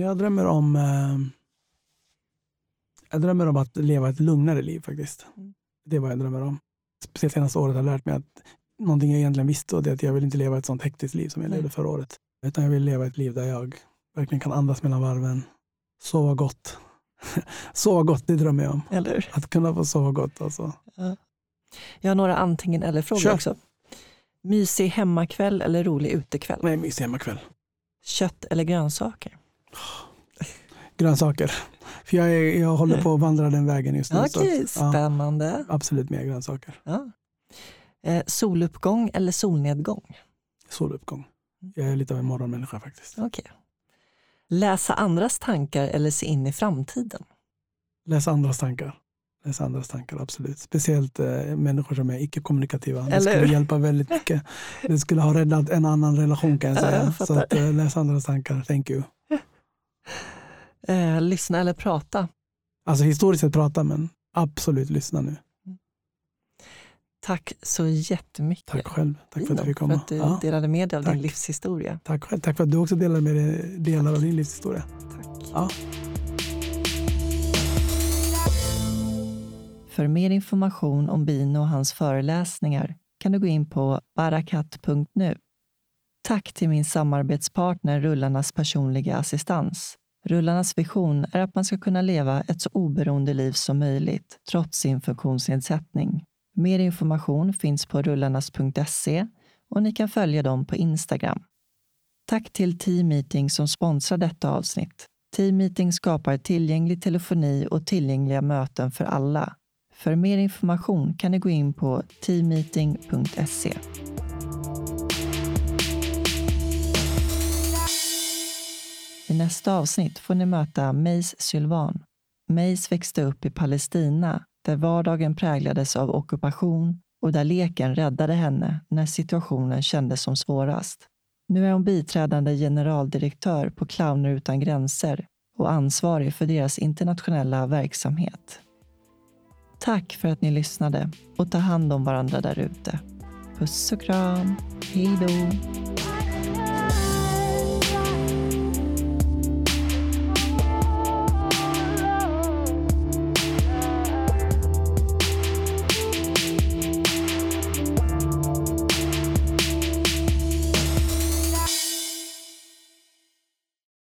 Jag drömmer om eh, jag drömmer om att leva ett lugnare liv faktiskt. Mm. Det är vad jag drömmer om. Speciellt senaste året har jag lärt mig att någonting jag egentligen visste och det är att jag vill inte leva ett sånt hektiskt liv som jag Nej. levde förra året. Utan jag vill leva ett liv där jag verkligen kan andas mellan varven, sova gott. [LAUGHS] sova gott, det drömmer jag om. Eller? Att kunna få sova gott. Alltså. Ja. Jag har några antingen eller-frågor också. Mysig hemmakväll eller rolig utekväll? Nej, mysig hemmakväll. Kött eller grönsaker? [SIGHS] Grönsaker. För jag, är, jag håller på att vandra den vägen just nu. Okej, spännande. Ja, absolut mer grönsaker. Ja. Eh, soluppgång eller solnedgång? Soluppgång. Jag är lite av en morgonmänniska faktiskt. Okay. Läsa andras tankar eller se in i framtiden? Läsa andras tankar läsa andras tankar, absolut. Speciellt eh, människor som är icke-kommunikativa. Det skulle hjälpa väldigt mycket. Det skulle ha räddat en annan relation kan jag säga. Jag så att, eh, läs andras tankar, thank you. [LAUGHS] Eh, lyssna eller prata? Alltså historiskt sett prata, men absolut lyssna nu. Tack så jättemycket. Tack själv. Tack för att du fick komma. För att du ja. delade med dig av Tack. din livshistoria. Tack själv. Tack för att du också delade med dig delar av din livshistoria. Tack. Ja. För mer information om Bino och hans föreläsningar kan du gå in på barakat.nu. Tack till min samarbetspartner Rullarnas personliga assistans. Rullarnas vision är att man ska kunna leva ett så oberoende liv som möjligt trots sin funktionsnedsättning. Mer information finns på rullarnas.se och ni kan följa dem på Instagram. Tack till Team Meeting som sponsrar detta avsnitt. Team Meeting skapar tillgänglig telefoni och tillgängliga möten för alla för mer information kan ni gå in på teammeeting.se. I nästa avsnitt får ni möta Meis Sylvan. Meis växte upp i Palestina där vardagen präglades av ockupation och där leken räddade henne när situationen kändes som svårast. Nu är hon biträdande generaldirektör på Clowner utan gränser och ansvarig för deras internationella verksamhet. Tack för att ni lyssnade och ta hand om varandra där ute. Puss och kram. Hej då.